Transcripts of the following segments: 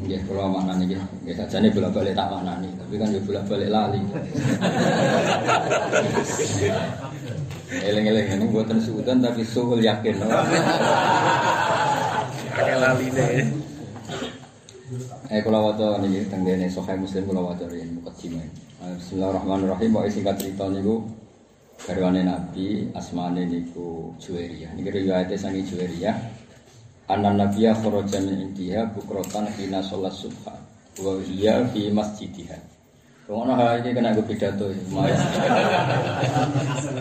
Nggih, kula maknani nggih. Nggih sajane bolak-balik tak maknani, tapi kan yo bolak-balik lali. Eling-eling ini buatan suudan tapi suul yakin. Akeh laline. Eh kula waca niki tenggene Sahih Muslim kula waca riyen mukadimah. Bismillahirrahmanirrahim. Pokoke singkat cerita niku garwane Nabi asmane niku Juwairiyah. Niki riwayate sangi Juwairiyah. Anan Nabiya kharaja min intiha bukrotan hina sholat subha. Wa hiya fi masjidiha. Ngono ha iki kena gue pidato.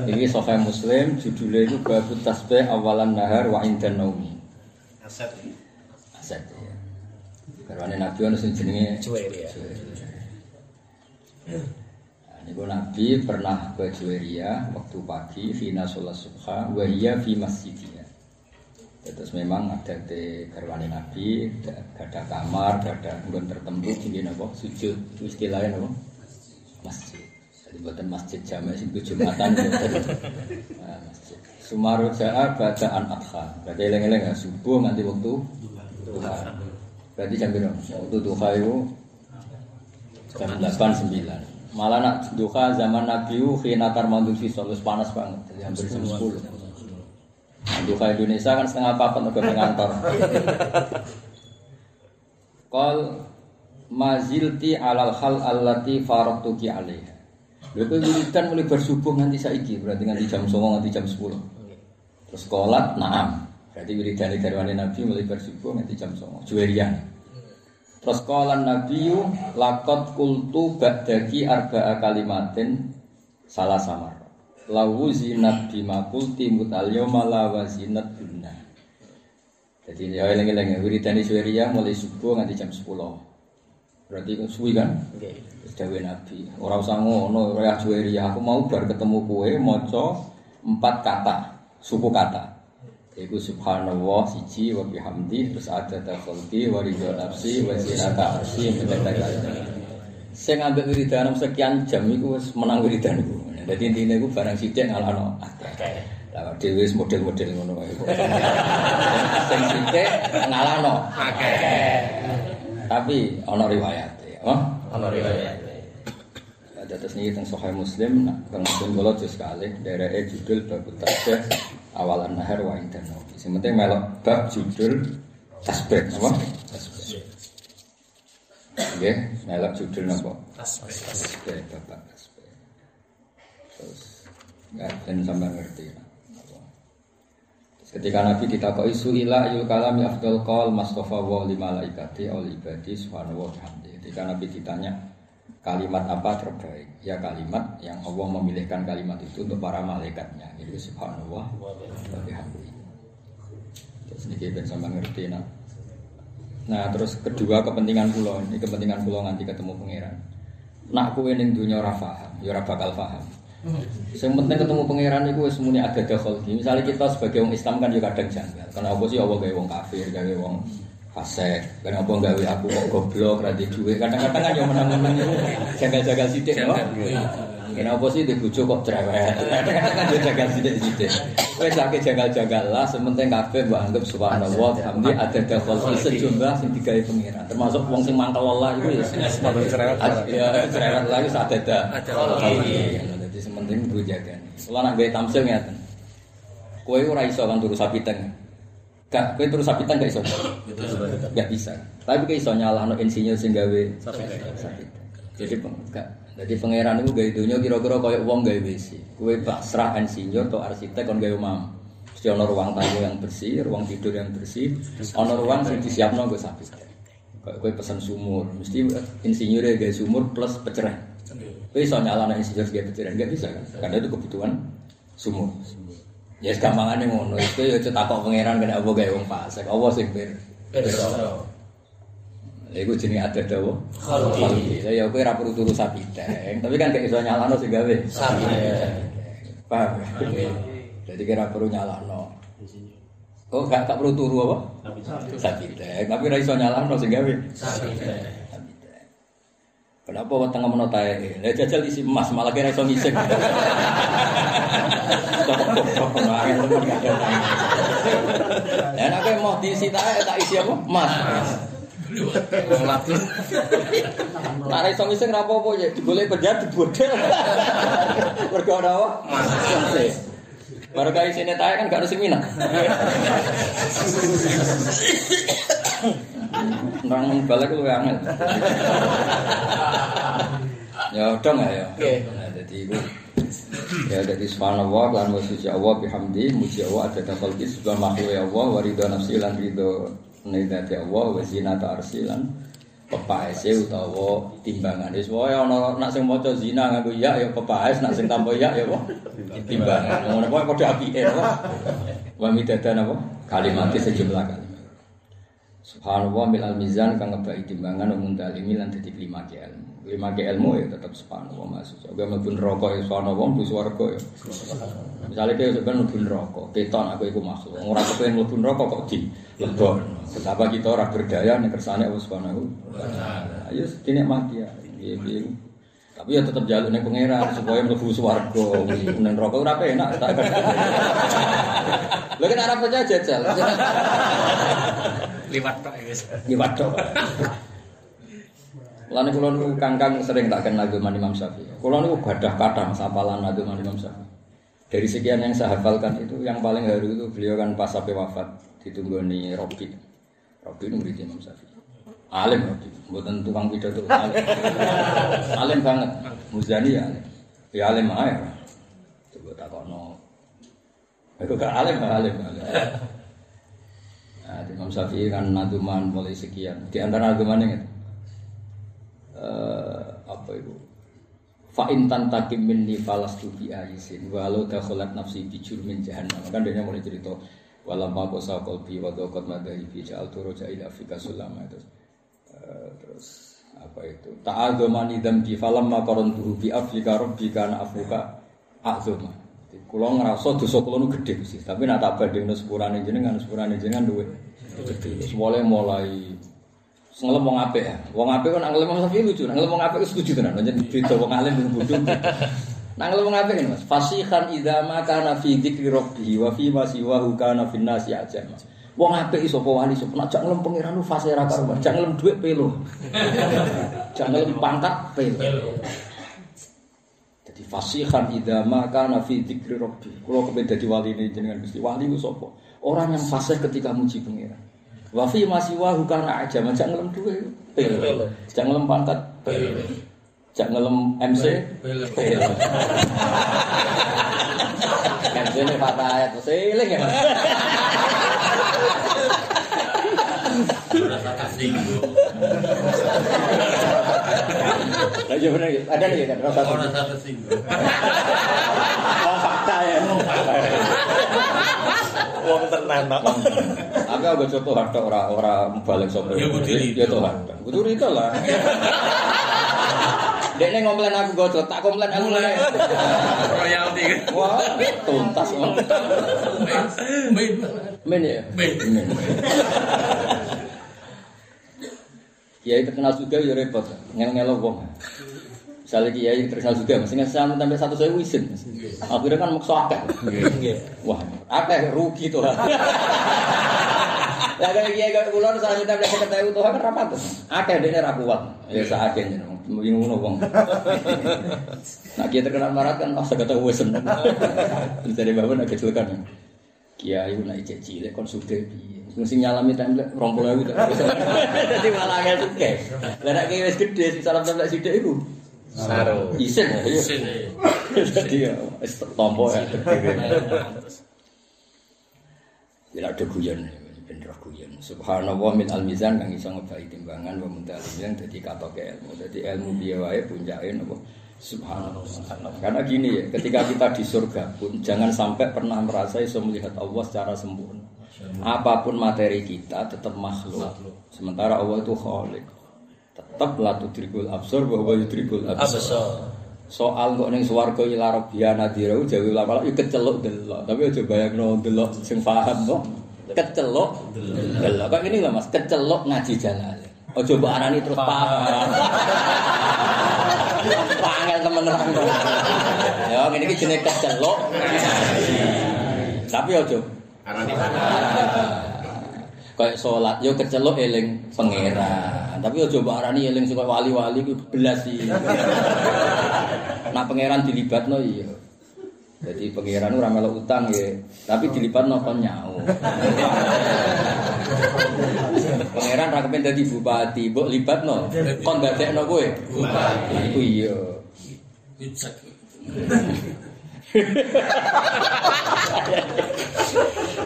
Iki Sahih Muslim judulnya itu bab tasbih awalan nahar wa indan naumi. Aset. Aset ya. Garwane Nabi sing jenenge Juwairiyah. Nah, Niku Nabi pernah ke Juwairiyah waktu pagi fina sholat subha wa hiya fi Terus memang ada di garwane Nabi, ada kamar, ada nggon tertentu tinggi napa sujud istilahnya napa masjid. Jadi buatan masjid jamak sing Jumatan. Nah, masjid. Sumaru ja'a bacaan adha. Berarti eleng-eleng ya subuh nganti waktu duha. Berarti jam berapa? Waktu duha itu jam 8 9. Malah nak duha zaman Nabi itu khina tarmandu fi solus panas banget. Jadi hampir jam 10. Nah, duha Indonesia kan setengah papat udah ngantor. Kal mazilti alal hal allati faraktuki alaiha. Lha kowe wiridan mulai bersubuh nganti saiki, berarti nganti jam 09 nganti jam 10. Terus kolat naam. Berarti wiridane garwane Nabi mulai bersubuh nganti jam 09. Juwerian. Terus kolan Nabi lakot kultu ba'daki arba'a kalimatin salah samar. Lawu zinat bima kulti mutal yawma la wazinat bunna. Jadi ya eling-eling wiridane Juweriya mulai subuh nganti jam 10. Berarti kan suwi kan? Nggih. Wis dawuh Nabi. Ora usah ngono, ora Juweriya. Aku mau bar ketemu kowe maca empat kata, suku kata. Iku subhanallah siji wa bihamdi terus ada khalqi wa ridha nafsi wa zinata arsi mendadak Sing ambek wiridan sekian jam iku wis menang wiridan iku. Dadi intine iku barang sithik ngalano akeh. Lah dhewe wis model-model ngono kae. Sing sithik ngalano akeh. Tapi ana riwayat ya. Oh? Ana riwayat. Ada atas ini tentang Sahih Muslim, nah, kemudian kalau juz kali, daerahnya judul bab tasbih awalan nahar wa indan naumi. Yang penting melok bab judul tasbih, apa? Tasbih. Oke, melok judul apa? Tasbih. Tasbih, bapak. Terus, nggak dan sampai ngerti. Ketika Nabi ditakoi suila yul kalami afdal qol mastofa wa li malaikati li ibadi subhanahu wa bihamdi. Ketika Nabi ditanya kalimat apa terbaik? Ya kalimat yang Allah memilihkan kalimat itu untuk para malaikatnya. Itu subhanahu wa bihamdi. Terus ini ben sama ngerti nah. Nah terus kedua kepentingan pulau ini kepentingan pulau nanti ketemu pangeran. Nak kue dunia ora paham, ya. Yang penting ketemu pangeran itu muni ada dakhalki. Misalnya kita sebagai orang Islam kan juga kadang janggal. Karena apa sih Allah gawe wong kafir, gawe wong fasik. Kenapa gawe aku kok goblok ra di duwe. Kadang-kadang kan yo menang-menang itu jagal-jagal sithik no. Kenapa sih di bojo kok cerewet? Kadang-kadang kan yo jagal sithik-sithik. Wis sakit jagal-jagal lah, sementing kabeh mbok anggap subhanallah, hamdi ada dakhalki sejumlah sing digawe pangeran. Termasuk wong sing mangkel Allah iku ya cerewet. Ya, cerewet lagi sadada. Ada. Jadi sementing gue jaga nih. Kalau nak gaya tamsil ngeten. Kue ora iso kan turu sapitan. Gak, kue turu sapitan gak iso. Gak bisa. Tapi kue iso nyalahno insinyur sing gawe sapitan. Jadi peng, gak. Jadi pangeran itu gawe dunia kira-kira kayak uang gawe WC. Kue pasrah insinyur atau arsitek kon gawe omah. Mesti ono ruang tamu yang bersih, ruang tidur yang bersih, ono ruang sing disiapno gue sapitan. Kayak kue pesan sumur, mesti insinyurnya gawe sumur plus pecerah. Kowe iso nyalano insinyur sebagai pencarian enggak bisa kan? Karena itu kebutuhan sumur. Ya gampangane ngono. Itu ya cetakok pangeran kena apa gawe wong fasik. Apa sing bir? Pirsa. Lha iku jenenge ada dawa. Khalqi. Khalqi. Lah ya kowe ora perlu turu sapiteng, tapi kan gak iso nyalano sing gawe. Sapiteng. Paham? Jadi kira perlu nyalano. Oh, gak, gak perlu turu apa? Sapiteng. Tapi ora iso nyalano sing gawe. Sapiteng. Kenapa wong tengah menotae? Lah jajal isi emas malah kira ngising. Ya nek kowe mau diisi tae tak isi apa? Emas. Nah, iso ngising ra apa-apa ya digolek penjahat dibodel. Mergo ana apa? Mas. Baru kali sini tanya kan gak sing minat. Nang balik lu angel. Ya dong ya. Oke. Nah, jadi ya jadi subhanallah lan wa suci Allah bihamdi muji Allah ada khalqi sebuah makhluk ya Allah wa nafsi lan ridho nidati Allah wa zinata arsi lan pepaese utawa timbangan. Wis wae ana nak sing maca zina nganggo ya ya pepaes nak sing tanpa ya ya timbangan. Ngono wae padha apike apa? Wa midadan apa? Kalimat sejumlah kalimat. Subhanallah mil al mizan kang ngebai timbangan umum dalimi lan lima ke ilmu. Lima ke ilmu ya tetap subhanallah maksud. Oke mlebu neraka ya subhanallah mlebu swarga ya. Misalnya kayak sebenarnya mlebu neraka, keton aku iku makhluk. Ora kepengen mlebu neraka kok di lebon. Betapa kita ora berdaya nek kersane Allah Subhanahu wa taala. Ayo dinikmati ya. Tapi ya tetap jaluk ning pangeran supaya mlebu swarga. Ning neraka ora penak. Lha kan arep aja jajal. Liwat tok ya, waduh. Lalu kalau nu kangkang sering tak kenal dengan Imam Syafi'i. Kalau nu gadah kata sapalan dengan Imam Syafi'i. Dari sekian yang saya hafalkan itu, yang paling haru itu beliau kan pas sampai wafat ditunggu nih Robi. Robi itu murid Imam Syafi'i. Alim Robi, bukan tukang pidato. Alim. alim banget. Muzani ya alim. Ya alim aja. Coba tak kono. Itu kan alim, alim, alim. Nah, Imam Syafi'i kan naduman mulai sekian. Di antara naduman yang itu, eh, apa itu? Fa'in tantakim minni falastu bi ayisin walau dakhalat nafsi bi jurmin jahannam. Kan dia mulai cerita walam ma qasa qalbi wa daqat madai bi ja'al turuja ila fika sulama itu. Eh, terus apa itu? Ta'adzamani ma qarantuhu bi aflika rabbika na afuka a'zama. Kulo ngerasa dosa kulo nu gede sih, tapi nak tak bandingno sepurane jenengan, sepurane jenengan duwe. Terus mulai mulai ngelem wong apik ya. Wong apik kan ngelem wong sapi lucu, ngelem wong apik setuju tenan. Jan beda wong alim dengan bodoh. Nah ngelem wong apik Mas. Fasihan idza ma kana fi dzikri rabbih wa fi ma siwahu kana fin nasi aja. Wong apik iso apa wali nak jak ngelem pangeran nu fase ra karuan. Jak ngelem dhuwit pelo. Jak ngelem pangkat pelo. Jadi fasihan idza ma kana fi dzikri rabbih. Kulo kepen dadi wali ini jenengan Gusti. Wali ku sapa? Orang yang fasih ketika muji pangeran. Wafi masih wahu karena aja, macam ngelam dua, jangan ngelam pangkat, jangan ngelam MC, MC ini kata ayat, seling ya. Nah, iya benar, ada lagi kan? Orang singgung. Wong tenan tok. Tapi aku contoh hadok ora ora balik sopir. Ya, kudu. Ya tuh hadok. Kudu rito lah. Dek ini ngomplain aku gocot, tak komplain aku Mulai. mulai. Royalti. Wah, tuntas om. Main. Men ya. Men. Men. Kiai terkenal juga ya repot, ngel-ngelo wong. Misalnya kiai terkenal juga, mesti ngasih sampai satu saya wisin. Akhirnya kan maksa akeh. Wah, akeh rugi tuh. Lah kalau kiai gak kulon saya minta belas ketemu tuh kan rapat tuh. Akeh dene ra kuat. Ya jeneng. Mungkin ngono wong. Nah kiai terkenal marat kan oh sagata wis seneng. Dari bapak nak kecelakaan. Kiai ku naik cilik kon piye. Mesti nyalami template 20.000 tak. Dadi malah agak sugih. Lah nek kiai wis gedhe sing salam template sithik iku. Saro. Isin ya. Isin, ya. Jadi ya tompo ya. Ya ada guyon bener guyon. Subhanallah min al mizan kang iso ngebai timbangan wa muntalim yang dadi katoke ilmu. Dadi ilmu piye wae puncake napa Subhanallah. Karena gini ya, ketika kita di surga pun jangan sampai pernah merasa iso melihat Allah secara sempurna. Apa pun materi kita tetap makhluk. Sementara Allah itu khalik. Tetap la tudrikul absar bahwa yudrikul absar. Soal kok ning swarga ila rabbiya nadira jawi ulama iki keceluk delok. Tapi aja bayangno delok sing paham kok. Keceluk delok. Kok ini lho Mas, keceluk ngaji jalal. Aja mbok arani terus paham. Pangel temen nerangno. Ya ngene iki jenenge keceluk. Tapi aja Karena di kayak sholat yo kecelok eling pangeran tapi yo coba arani eling suka wali-wali ku belas sih nah pangeran dilibatno iya. Jadi pangeran ora melok utang ya tapi dilibatno kon nyau? Pangeran ra kepen dadi bupati mbok libatno? Kon dadekno kowe? Bupati. Iku iya.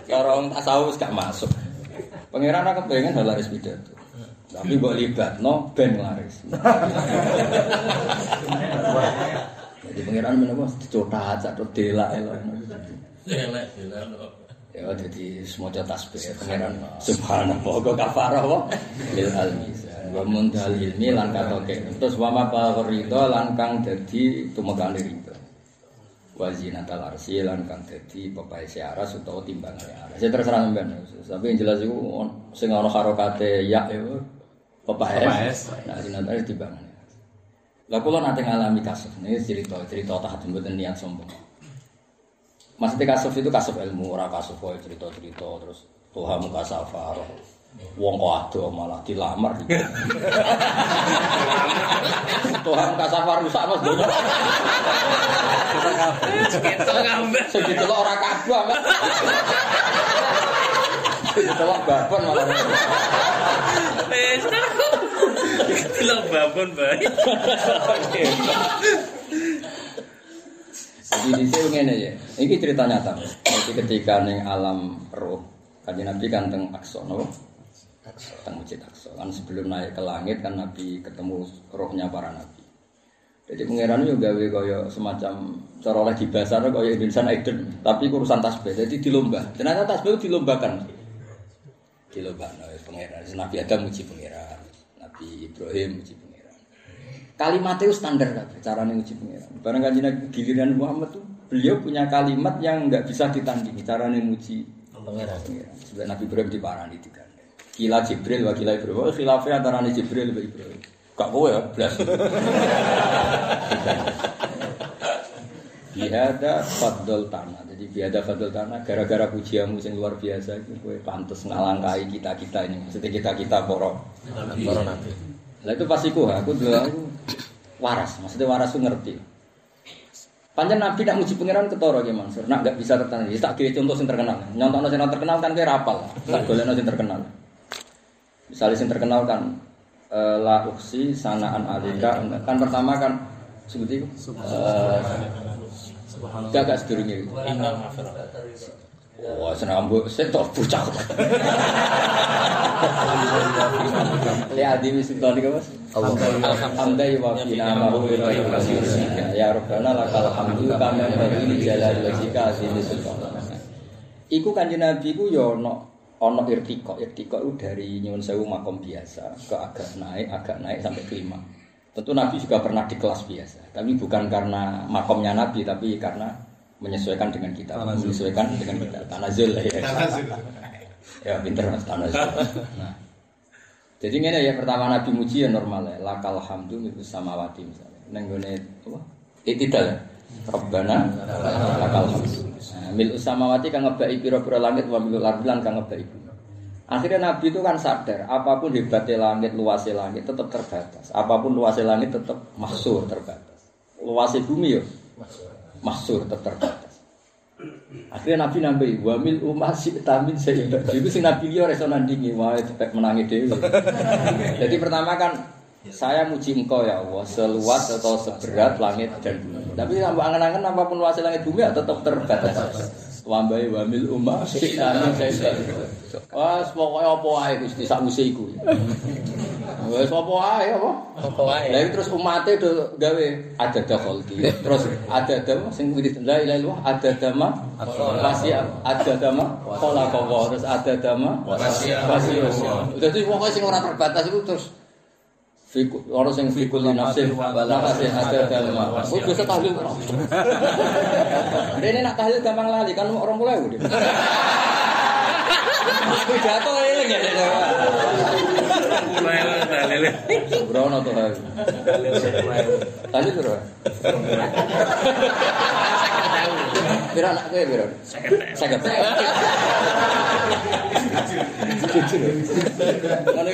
Cara orang tasawuf gak masuk. Pangeran aku pengen hal laris pidato. Tapi mbok libatno ben laris. Jadi pangeran menapa dicotat atau delak elok. Elek, elek. Ya jadi semoga tasbih pangeran subhanallah kok kafarah apa lil almi. Wa mundal ilmi lan katoke terus wa ma ridho lan kang dadi tumekane ridho wa zinatal arsy lan kang dadi pepae aras utawa timbangane aras. Ya terserah sampean. Tapi yang jelas iku sing ana harokate ya pepae nah arsy timbangane Lah kula nate ngalami kasus ini cerita cerita tak mboten niat sombong Maksudnya kasuf itu kasuf ilmu, ora kasuf wae cerita-cerita terus Tuhan muka safar. Wong kok ado malah dilamar gitu. Tuhan muka safar rusak mas donya. Kita ngambil. Sing didelok ora kabeh mas. Sing didelok babon malah. Wes. Delok babon bae. Jadi di sini ngene ya. Ini cerita nyata. Jadi ketika ning alam roh, kanjeng Nabi kan teng napa? Teng Masjid Aqsa. Kan sebelum naik ke langit kan Nabi ketemu rohnya para nabi. Jadi pangeran yo gawe kaya semacam cara oleh dibasarno kaya Indonesian Idol, tapi urusan tasbih. Jadi dilomba. Ternyata tasbih itu dilombakan. Dilombakan oleh pangeran. Nabi Adam muji pangeran. Nabi Ibrahim muji pangeran. Kalimatnya itu standar kabeh, caranya uji pengiran. Barang kanjeng Nabi giliran Muhammad tuh beliau punya kalimat yang nggak bisa ditandingi caranya muji Pangeran. Sebenarnya Nabi Ibrahim diparani tiga. Kila Jibril wa kila Ibrahim. Oh, khilafnya antara Jibril wa Ibrahim. Gak kowe ya, blas. Biada fadl tanah. Jadi biada fadl tanah gara-gara pujianmu yang luar biasa itu kowe pantes ngalangkai kita-kita ini. Maksudnya kita-kita poro Para nabi. lah itu pasti ku aku dulu aku waras, maksudnya waras tuh ngerti. Panjang Nabi nak muji pangeran ketoro ya Mansur, nak nggak bisa terkenal. Ya, tak kira contoh yang terkenal. Nyontok yang terkenal kan kayak rapal. Tak boleh yang terkenal. Misalnya yang terkenal kan eh, la uksi sanaan alika kan pertama kan seperti itu. Eh, Gak gak sedurungnya itu. Innal. Wah, senang bu, saya tak bocah. Ya, di misal ini mas. Alhamdulillah wa fina ma'u Ya Rabbana lakal hamdu kama bagi jalal wajika azimi sultan. Iku kanjeng Nabi ku ya ono ono irtiko, irtiko itu dari nyuwun sewu makom biasa ke agak naik, agak naik sampai kelima. Tentu Nabi juga pernah di kelas biasa, tapi bukan karena makomnya Nabi, tapi karena menyesuaikan dengan kita, menyesuaikan dengan kita. Tanazul ya. Ya pinter mas tanazul. Nah, jadi ini ya pertama Nabi muji ya normal ya. Lakal hamdu milu samawati misalnya. Nenggone apa? Itidal ya. Rabbana lakal hamdu. Nah, milu samawati kang ngebai pira-pira langit wa milu lardilan kang ngebai bumi. Akhirnya Nabi itu kan sadar, apa pun hebatnya langit, luasnya langit tetap terbatas. Apa pun luasnya langit tetap mahsur terbatas. Luasnya bumi ya mahsur tetap terbatas. Akhirnya Nabi nambahi wa mil umasi tamin sayyidat. Itu sing Nabi liya reso nandingi wae cepet menangi dhewe. Jadi pertama kan saya muji engkau ya Allah seluas atau seberat langit dan bumi. Tapi tambah angen-angen apa pun luas langit bumi ya tetap terbatas. Wambai wa mil umasi tamin sayyidat. Wah, pokoknya apa wae Gusti sakwise iku. Wes apa wae apa? Apa wae? Lah terus umatnya udah gawe ada kholqi. Terus ada dama sing wirid la ilaha illallah ada dama masih ada dama kola kowo terus ada dama Wasya. wasya. Jadi pokoknya sing ora terbatas itu terus Fiku, orang sing fikul nafsin wala kasih ada dama. Oh bisa tahlil. Ini nak tahlil gampang lali kan orang mulai udah. Pidato eling ya. mulai dalil. Tuh. Anak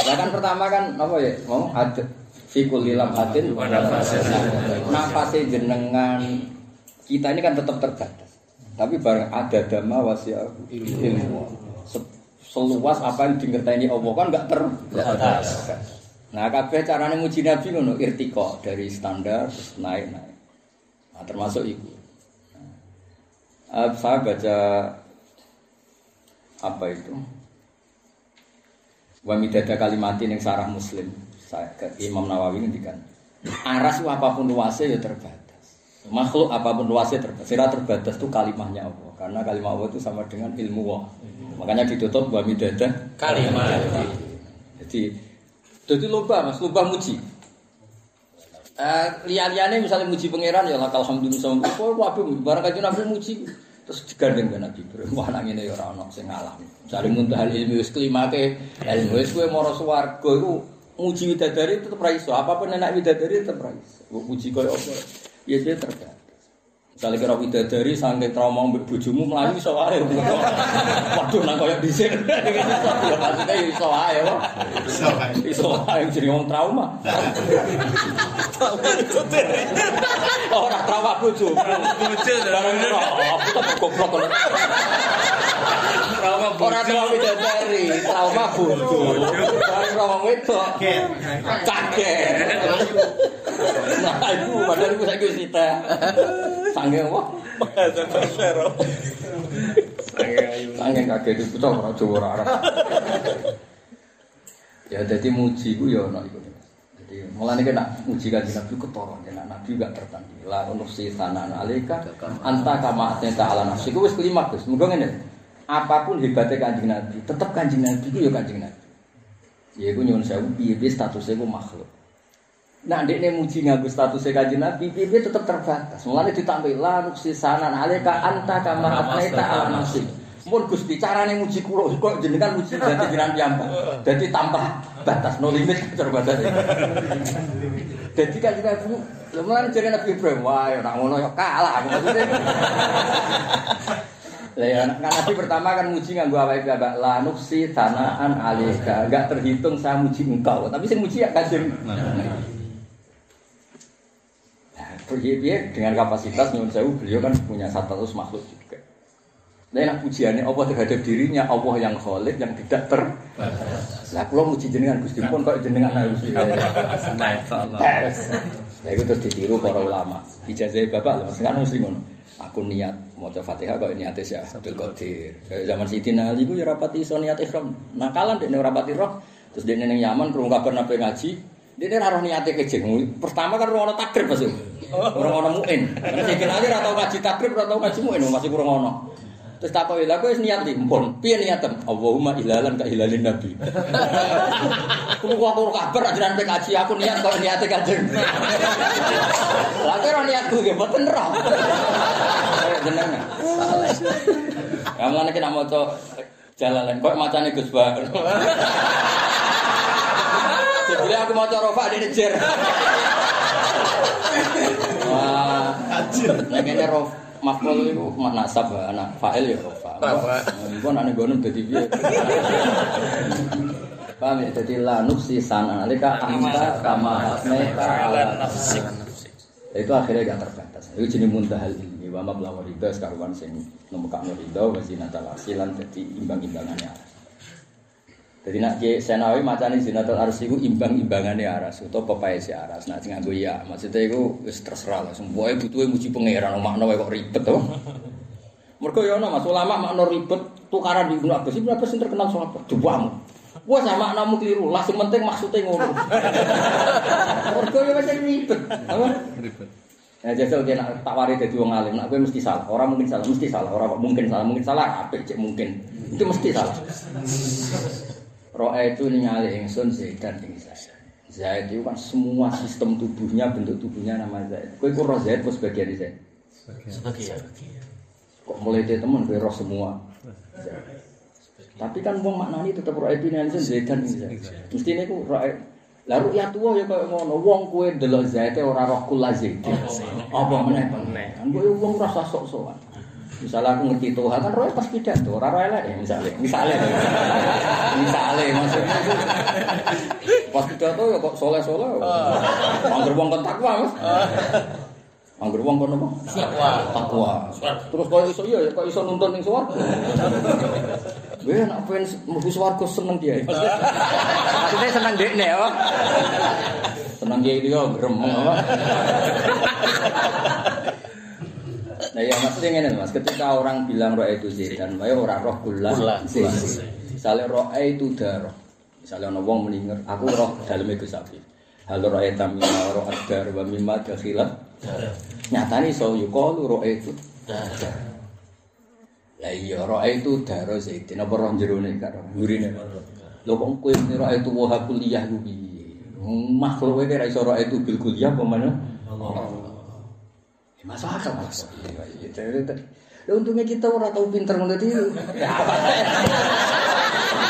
ya, kan pertama kan apa ya? Mau ada fikul lilam hatin. Nafasnya jenengan kita ini kan tetap terbatas. Tapi barang ada dhamma wasya ilmu. Se- Seluas apa yang dingerteni Allah kan enggak terbatas. Nah, kabeh carane muji Nabi ngono, irtiqa dari standar terus naik-naik. Nah, termasuk itu. Nah, saya baca apa itu? Wa midada kalimatin yang sarah muslim. Saya ke Imam Nawawi ngendikan. Aras itu apa pun luasnya ya terbatas. Makhluk apapun luasnya terbatas. Sira terbatas itu kalimahnya Allah. Karena kalimah Allah itu sama dengan ilmu Allah. Makanya ditutup wa midada Kalimat. Jadi jadi lomba Mas, lomba muji. Eh liya-liyane misalnya muji pangeran ya lakal alhamdulillah sama kok waduh barang kanjeng Nabi muji terus digandeng kan Nabi bro. Wah nang ngene ya ora ono sing ngalami. Jare muntahal ilmu wis klimake ilmu wis kowe mara swarga iku muji widadari tetep ra iso. Apapun enak widadari tetep ra iso. Mbok muji koyo apa? Ya dia terbatas. Misalnya kira widadari sampai trauma mbek bojomu melayu iso wae. Waduh nang koyo dhisik. Ya maksudnya ya iso wae kok. Iso wae jadi wong trauma. Ora trauma bojomu. Bojo Barang ora aku tak goblok kok. Trauma Ora trauma widadari, trauma bojo. Trauma wedok. Kaget. Nah, iku padahal iku saiki wis sita. Sange apa? Sange kaget itu ora Jawa ora Arab. Ya dadi muji ku ya ono iku. Jadi mulane kena muji kanjeng Nabi ketara kena Nabi gak tertandingi. La unusi sanan alika anta kama atenta ala nafsi. Iku wis kelima Gus. Ngene. Apapun hebatnya kanjeng Nabi, tetep kanjeng Nabi ku ya kanjeng Nabi. Ya iku nyuwun sewu piye-piye statusnya ku makhluk. Nah, dia muji nganggo statusnya kanjeng Nabi, piye tetap terbatas. Mulane ditambah lan sisanan alika anta kama atnaita ala nafsi. Mun Gusti carane muji kula kok jenengan muji dadi jenengan piyambak. Dadi tambah batas no limit terbatas. Dadi kan kita lha mulane jare Nabi Ibrahim, wah ora ngono ya kalah aku maksudnya. Lah kan Nabi pertama kan muji nganggo awake piyambak la nuksi tanaan alika. Enggak terhitung saya muji engkau, tapi sing muji ya kanjeng. Piye dengan kapasitas nyuwun sewu beliau kan punya status makhluk juga. Nah, enak pujiannya Allah terhadap dirinya, Allah yang kholid, yang tidak ter. Lah, kalau muji jenengan Gusti pun kok jenengan harus. Nah, itu terus ditiru para ulama. Ijazah bapak, lah, sekarang mesti ngono. Aku niat mau Fatihah kok niatnya sih Abdul Qadir. Kayak zaman Siti Ali ku ya rapati iso niat ihram. Nakalan dekne rapati roh. Terus dekne ning Yaman krungu kabar nabi ngaji. Dekne ora roh niate kejeng. Pertama kan ora ono takrib Mas. Ora ono muin. Karena Siti Ali ora tau ngaji takrib, ora tau ngaji muin, masih kurang ono. Terus tak kau wis niat di pun, piye niatem? Allahumma ilalan ka ilalin nabi. Kulo aku kabar ajaran PKJ aku niat kok niate kajeng. Lah kira niatku nggih mboten roh. Jenengan. Kamu nek nak maca jalalan kok macane Gus Ba. Jadi aku maca rofa di nejer. Wah, nek ngene rof maful itu nasab anak fa'il ya rofa. Iku nek ngono dadi piye? Paham ya? Jadi la nuksi sana Alika anta kama asmeka ala nafsik Itu akhirnya gak terbatas. Itu jenis muntahal ilmi Wa mablawa ridha sekaruan sing Nemukak ridha Wa zinatal arsilan Jadi imbang-imbangannya Jadi nak Kiai Senawi macane zinatul arsi itu imbang-imbangannya aras Atau pepai si aras Nah jangan gue ya Maksudnya itu wis terserah lah Semuanya butuhnya muji pengeran Makna kok ribet tuh Mereka ya mas ulama makna ribet tukaran di Ibnu Abbas Ibnu Abbas yang terkenal sahabat Duamu Wah sama namu keliru, lah yang penting maksudnya ngono. Mergo ya macam ribet, apa? Ribet. Ya jajal kena tawari dadi wong alim, nak kowe mesti salah. Orang mungkin salah, mesti salah. Orang mungkin salah, mungkin salah, apik cek mungkin. Itu mesti salah. Roa itu ningali ingsun Zaidan ing saya. Zaid itu kan semua sistem tubuhnya, bentuk tubuhnya nama Zaid. Kowe ku roh Zaid apa sebagian Zaid? Sebagian. Kok mulai dia temen kowe roh semua. Tapi kan wong maknani tetep roh Ibn Zaidan iki. Mestine ku roh lah ru'yah tuwa ya kaya ngono, wong kowe delok zaite ora roh kula zaite. Apa meneh? Kan kowe wong rasa sok-sokan. Misalnya aku ngerti Tuhan kan roh pas pidato, ora roh elek ya misalnya. Misalnya. misalnya maksudnya itu. Pas pidato ya kok soleh-soleh. Angger wong kon takwa, Mas. Angger wong kon apa? Takwa. Takwa. Terus kok iso iya kok iso nuntun ning swarga. Weh nek pengen mlebu swarga seneng dia. Maksudnya seneng dekne ya. Seneng dia itu ya apa. Nah ya maksudnya ngene Mas, ketika orang bilang roh itu zaidan, wae ora roh kula. Misalnya roh itu darah. Misalnya ana wong meninger, aku roh daleme Gus Sapi. Hal roh eta mimma roh adar wa mimma dakhilat. Nyatane iso yo kalu roh itu. Lah iya roh itu darah zaidan apa roh jerone karo gurine. Lho kok kowe roh itu wa kuliah ku piye? Makhluk wae ra iso roh itu bil kuliah apa mana? Ya, Masuk akal mas. Ya untungnya kita ora tahu pinter ngono iki.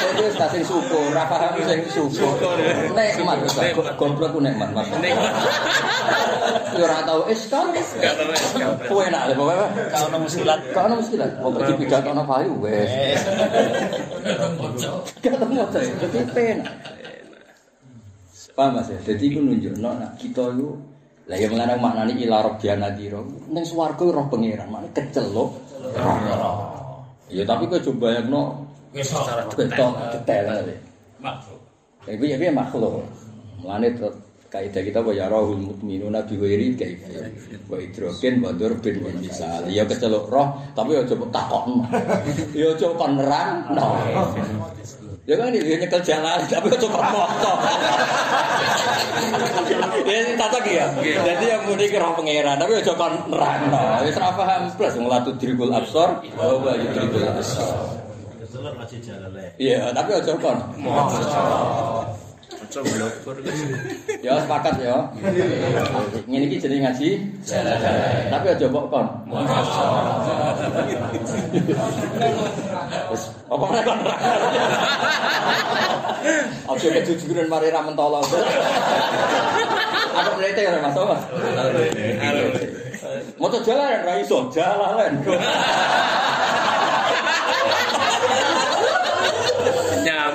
Jadi wis syukur, ora paham sing syukur. Nikmat wis goblok ku nikmat mas. Ya ora tahu es kan. Kowe enak lho pokoke. Kau ono musilat. Kok ono muskilat, pokoke dipidatono payu wis. Gak tau moco dadi penak. Paham Mas ya? Jadi itu nunjukno nak kita itu lah ya mengenai maknanya ila robbiyana diro Neng swarga roh pangeran maknanya kecelok Ya tapi kau coba yang no Secara Betul, detail aja Makhluk. Ya itu ya itu makhluk Mulanya kaidah kita bahwa rohul mutminu nabi wairi kayak wa hidrogen wa durbin wa misal. Ya kecelok roh tapi ya coba takon. Ya coba nerang. No Ya kan dia nyekel jalan, tapi coba motor. Ya ini tata ya. Jadi yang muni kira pangeran, tapi aja kon nerangno. Wis ra paham plus ngelatu dribul absor, bawa itu ya dribul absor. Iya, tapi aja kon. Blokor. Ya sepakat ya. Ngene iki jenenge ngaji. Tapi aja mbok kon. Wis apa meneh kon. Aja kejujuran mari ra mentolo. Aku mlete ora Mas Mas. Moto jalan ra iso, jalan.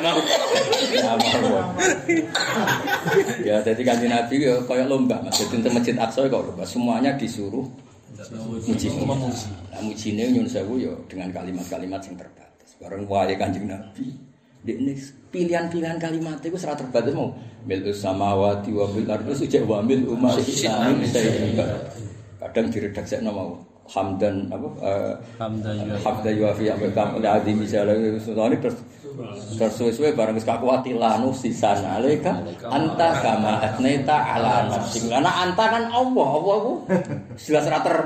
Nyamak. Ya, jadi kanji Nabi ya kayak lomba, Mas. Jadi untuk masjid Aqsa kok lomba, semuanya disuruh muji. Nah, mujine nyun sewu ya dengan kalimat-kalimat yang terbatas. Bareng wae kanjeng Nabi. Ini pilihan-pilihan kalimat itu serat terbatas mau mil samawati wa bil ardi sujak wa mil islamin kadang diredaksi nama hamdan apa eh, Hamdan hamdan yuafi apa kam oleh adi misalnya ini terus tersuwe-suwe barang wis kakuati lanu sisan alaika anta kama atneta ala nafsing karena anta kan Allah Allah ku jelas ra ter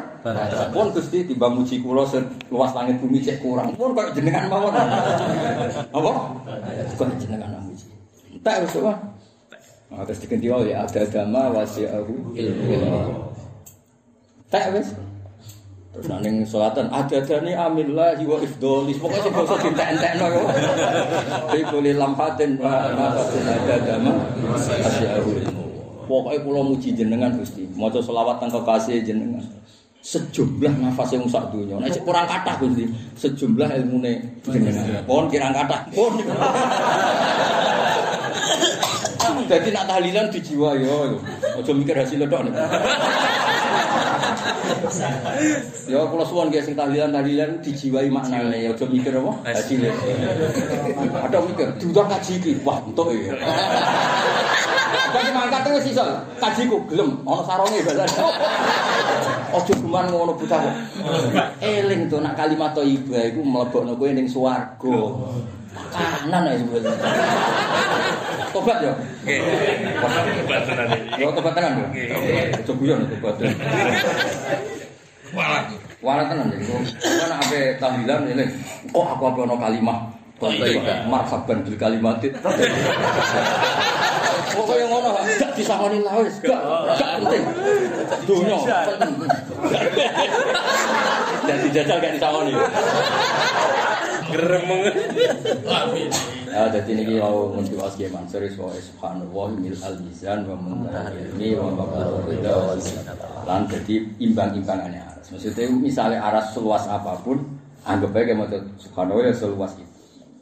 pun Gusti timbang muji kula luas langit bumi cek kurang. Pun kok jenengan mawon. Apa? Kok jenengan muji tak wis kok Nah, terus diganti wae ya ada dama wasi'ahu ilmu. Tak wis. Terus nang ning salatan ada dani amillahi wa ifdholis. Pokoke sing basa dientek-entekno yo. Fi kulli lampatin wa nafasin ada dama wasi'ahu ilmu. Pokoke kula muji jenengan Gusti. Maca selawat teng kekasih jenengan. Sejumlah nafas yang sak dunia. Nek cek kurang kathah Gusti, sejumlah ilmune jenengan. Pun kirang kathah. Pun. Jadi nak tahlilan di jiwa yo. Aja mikir hasil tok. Ya kula suwon nggih sing tahlilan tahlilan dijiwai maknane ya aja mikir apa hasil. Ada mikir diundang kaji iki wah entuk ya. Jadi mangkat wis iso kajiku gelem ana sarone balan. Aja geman ngono bocah. Eling to nak kalimat thayyibah iku mlebokno kowe ning swarga. Makanan ae sebetulnya. Tobat ya. Obat tenan iki. Ya tobat tenan ya. Aja guyon tobat. Walah. Wala tenan ya. Kan ape tahlilan ini. Kok aku apa ono kalimah Thayyibah. Marhaban bil kalimatit. Pokoknya ngono, gak disangoni lah wis, gak, gak penting. Dunya penting. Dan dijajal gak disawoni. Geremeng. Ya, jadi ini mau ngunti was ge Mansur wa subhanallah mil al mizan wa muntahal ilmi wa maqdur ridha wa lan jadi imbang-imbangane aras. Maksudnya misalnya aras seluas apapun, anggap aja mau subhanallah ya seluas itu.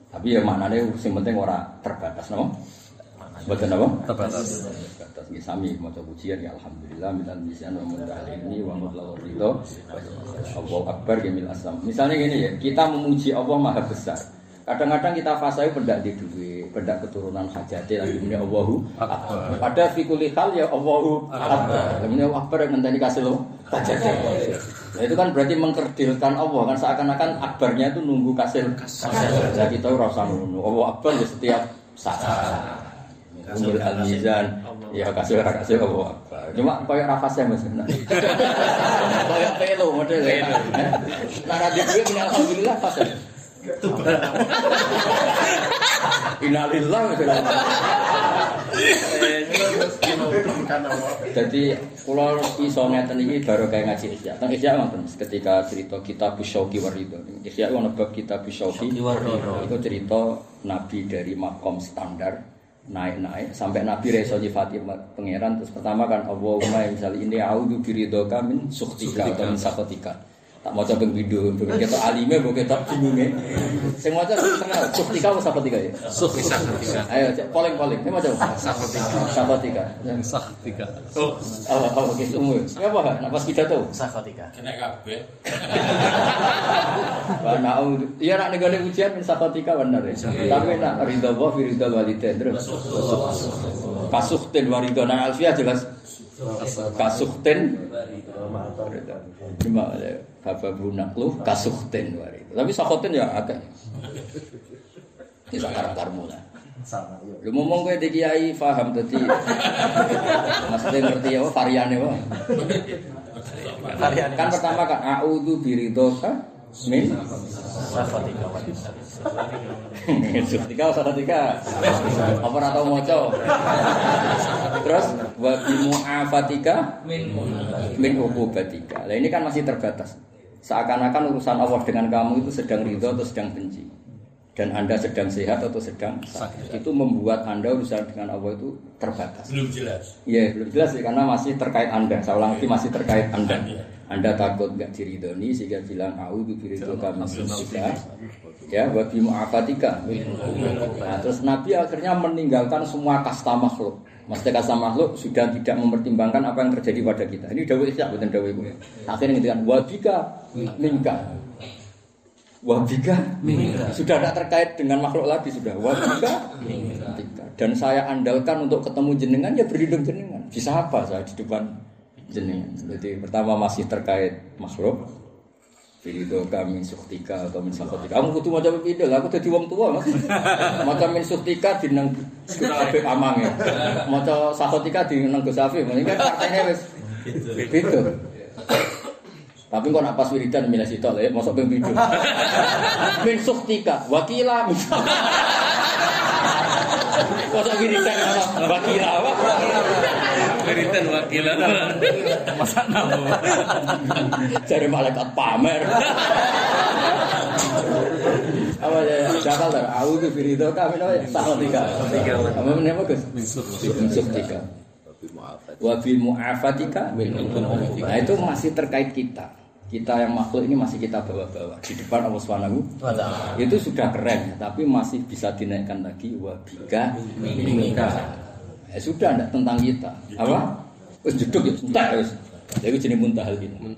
Tapi ya maknanya yang penting ora terbatas, no? Betul apa? Terbatas. Terbatas. Ini sami mau pujian ya alhamdulillah minal mizan wa muntahal ilmi wa maqdur ridha. Allahu akbar gemil asam. Misalnya gini ya, kita memuji Allah Maha Besar. Kadang-kadang kita fasai pendak di duwe, pendak keturunan hajati lagi ini Allahu Akbar. Pada fikuli hal ya Allahu Akbar. Ini Akbar yang nanti dikasih lo hajati. Nah, itu kan berarti mengkerdilkan Allah kan seakan-akan akbarnya itu nunggu kasih. Nah, kita rasa nunggu Allah Akbar ya setiap saat. Umul al mizan, ya kasih orang kasih Allah Akbar. Cuma kayak rafasnya mas. Kayak pelo modelnya. Nah, nanti gue punya alhamdulillah fasih. Innalillah Jadi kalau iso ngeten iki baru kayak ngaji Isya. Teng Isya ngoten ketika cerita kita Bisyauki Warido. Isya ono bab kita Bisyauki Warido. Itu cerita nabi dari makom standar naik-naik. Sampai nabi reso nyifati pangeran terus pertama kan Allahumma misalnya ini audu biridhoka min suktika atau min sakotika Tak mau coba video, untuk eh. ya? oh. oh, oh, kita alime, mau kita bingungnya. Saya mau coba terkenal. atau apa sapatika ya? Suftika. Ayo, poleng poleng. ini mau coba. Sapatika. Sapatika. Sapatika. Oh, apa-apa oke, umur. Siapa kan? Nafas kita tuh. Sapatika. Kena kafe Nah, um, iya nak negara ujian min sapatika benar ya. Tapi nak ridho Allah, Firidho walidain terus. ten warido. nang alfiah jelas. Kasuhtin. Cuma. Ya. Hafa brunaklu kasuhten wari. Gitu. Tapi sakoten ya agak. Tidak karang karmu lah. Iya. Lu ngomong gue di kiai faham tadi. Maksudnya ngerti ya, variannya wah. Kan pertama kan a'udhu biridoka min safatika wa tiga salah apa ratau moco terus Wabimu'afatika min uqubatika Nah ini kan masih terbatas seakan-akan urusan Allah dengan kamu itu sedang ridho atau sedang benci dan anda sedang sehat atau sedang sakit itu membuat anda urusan dengan Allah itu terbatas Belum jelas. Iya belum jelas sih karena masih terkait anda. Saya ulang lagi masih terkait anda. Anda takut nggak diridhoni sehingga bilang aku biridho kami sudah. Ya buat mu'afatika. Nah, terus Nabi akhirnya meninggalkan semua kasta makhluk. Maksudnya kasta makhluk sudah tidak mempertimbangkan apa yang terjadi pada kita. Ini dawai isyak bukan dawai gue. Akhirnya ngintikan wabika mingka. Wabika sudah tidak terkait dengan makhluk lagi sudah. Wabika mingka. Dan saya andalkan untuk ketemu jenengan ya berlindung jenengan. Bisa apa saya di depan jenengan. Jadi pertama masih terkait makhluk. Video kami suktika atau min sakotika. Kamu kudu maca video, aku dadi wong tua mas. Maca min suktika di nang Habib Amang ya. Maca sakotika di nang Gus Afif. Kan partainya wis gitu. Tapi kok nak pas wiridan milih sitok ya, masuk ping video. Min suktika, wakila min Masuk wiridan apa? Wakila apa? Beritan wakilan. Masa nama. Cari malaikat pamer. Apa ya? Jakal tar. Aku tuh firito kami no ya. Salah tiga. Tiga. Apa meneh apa Gus? Minsuk tiga. Wabil mu'afatika. Nah itu masih terkait kita. Kita yang makhluk ini masih kita bawa-bawa di depan Allah Subhanahu itu sudah keren, tapi masih bisa dinaikkan lagi wabika minka. Ya sudah enggak tentang kita. Apa? Wis jeduk ya, entek wis. Jadi jenis muntahal ini.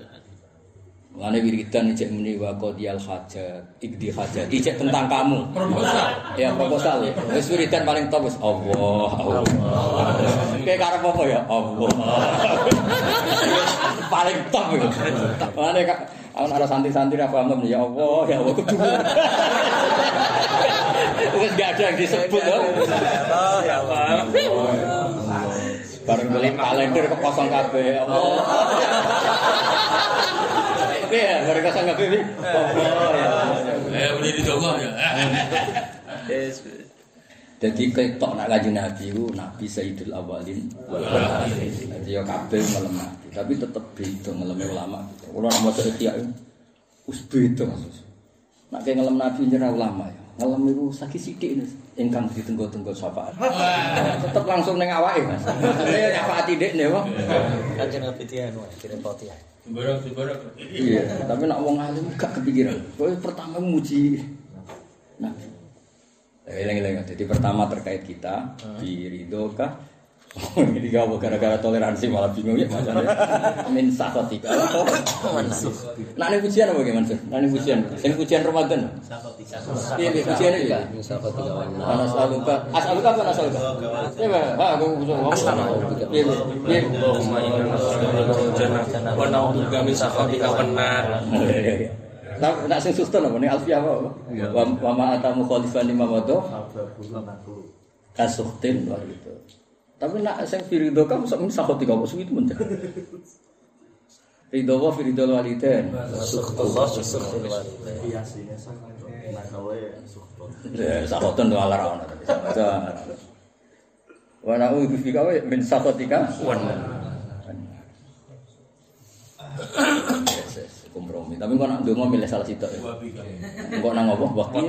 Mulane wiridan cek muni wa qadiyal hajat, ikdi hajat. Cek tentang kamu. Proposal. Ya proposal ya. Wis wiridan paling top wis Allah. Allah. Kayak karep apa ya? Allah. paling top itu. Mulane kak ada santri-santri apa ya Allah, ya Allah kudu. Wis gak ada yang disebut loh. Oh ya Allah. Bareng beli kalender kok kosong kabeh. Allah. Oke ya, bareng kosong kabeh. Wi. Allah ya. Eh, boleh dicoba ya. Jadi ketok nak kaji Nabi itu Nabi Sayyidul Awalin wal Akhirin. Jadi ya kabeh melemah, tapi tetep beda ngeleme ulama. Kalau nak maca ikhya itu Wis beda Mas. Nak kayak ngelem Nabi nyerah ulama ya. Ngelem itu sakit sidik ini. Ingkang ditenggo-tenggo syafaat. Tetep langsung neng awake Mas. Ya nyafaat tidak nih wong. Kanjeng Nabi Tianu, kirim poti. Barok, barok. Iya, tapi nak wong alim gak kepikiran. Kowe pertama muji Nabi. Eleng-eleng. Jadi pertama terkait kita di ridho kah? Oh, ini gak gara-gara toleransi malah bingung ya macamnya. Min sakotika. Nah ini pujian apa gimana sih? Nah ini pujian. Ini pujian Ramadan. Iya, iya, pujian itu ya. Ketika wana. Anas aluka, as aluka apa anas aluka? Iya, Pak. Ah, aku bisa ngomong. Iya, iya, iya. Wa na'udzuka min sakhatika wan nar. Nah, nak sing suster apa nih Alfiah apa? Wa ma atamu khalifan lima wato kasuktin luar itu. Tapi nak sing firido kamu sok min sakoti kamu suwi itu menjadi. Ridho wa firidho waliden. Allah sukhul walidain. Ya, sakoten do ala ra ono. Wa na'udzu bika wa min sakotika Wan. Kompromi. Tapi kok nak ndonga milih salah sitok ya. Kok nang apa? Wakil.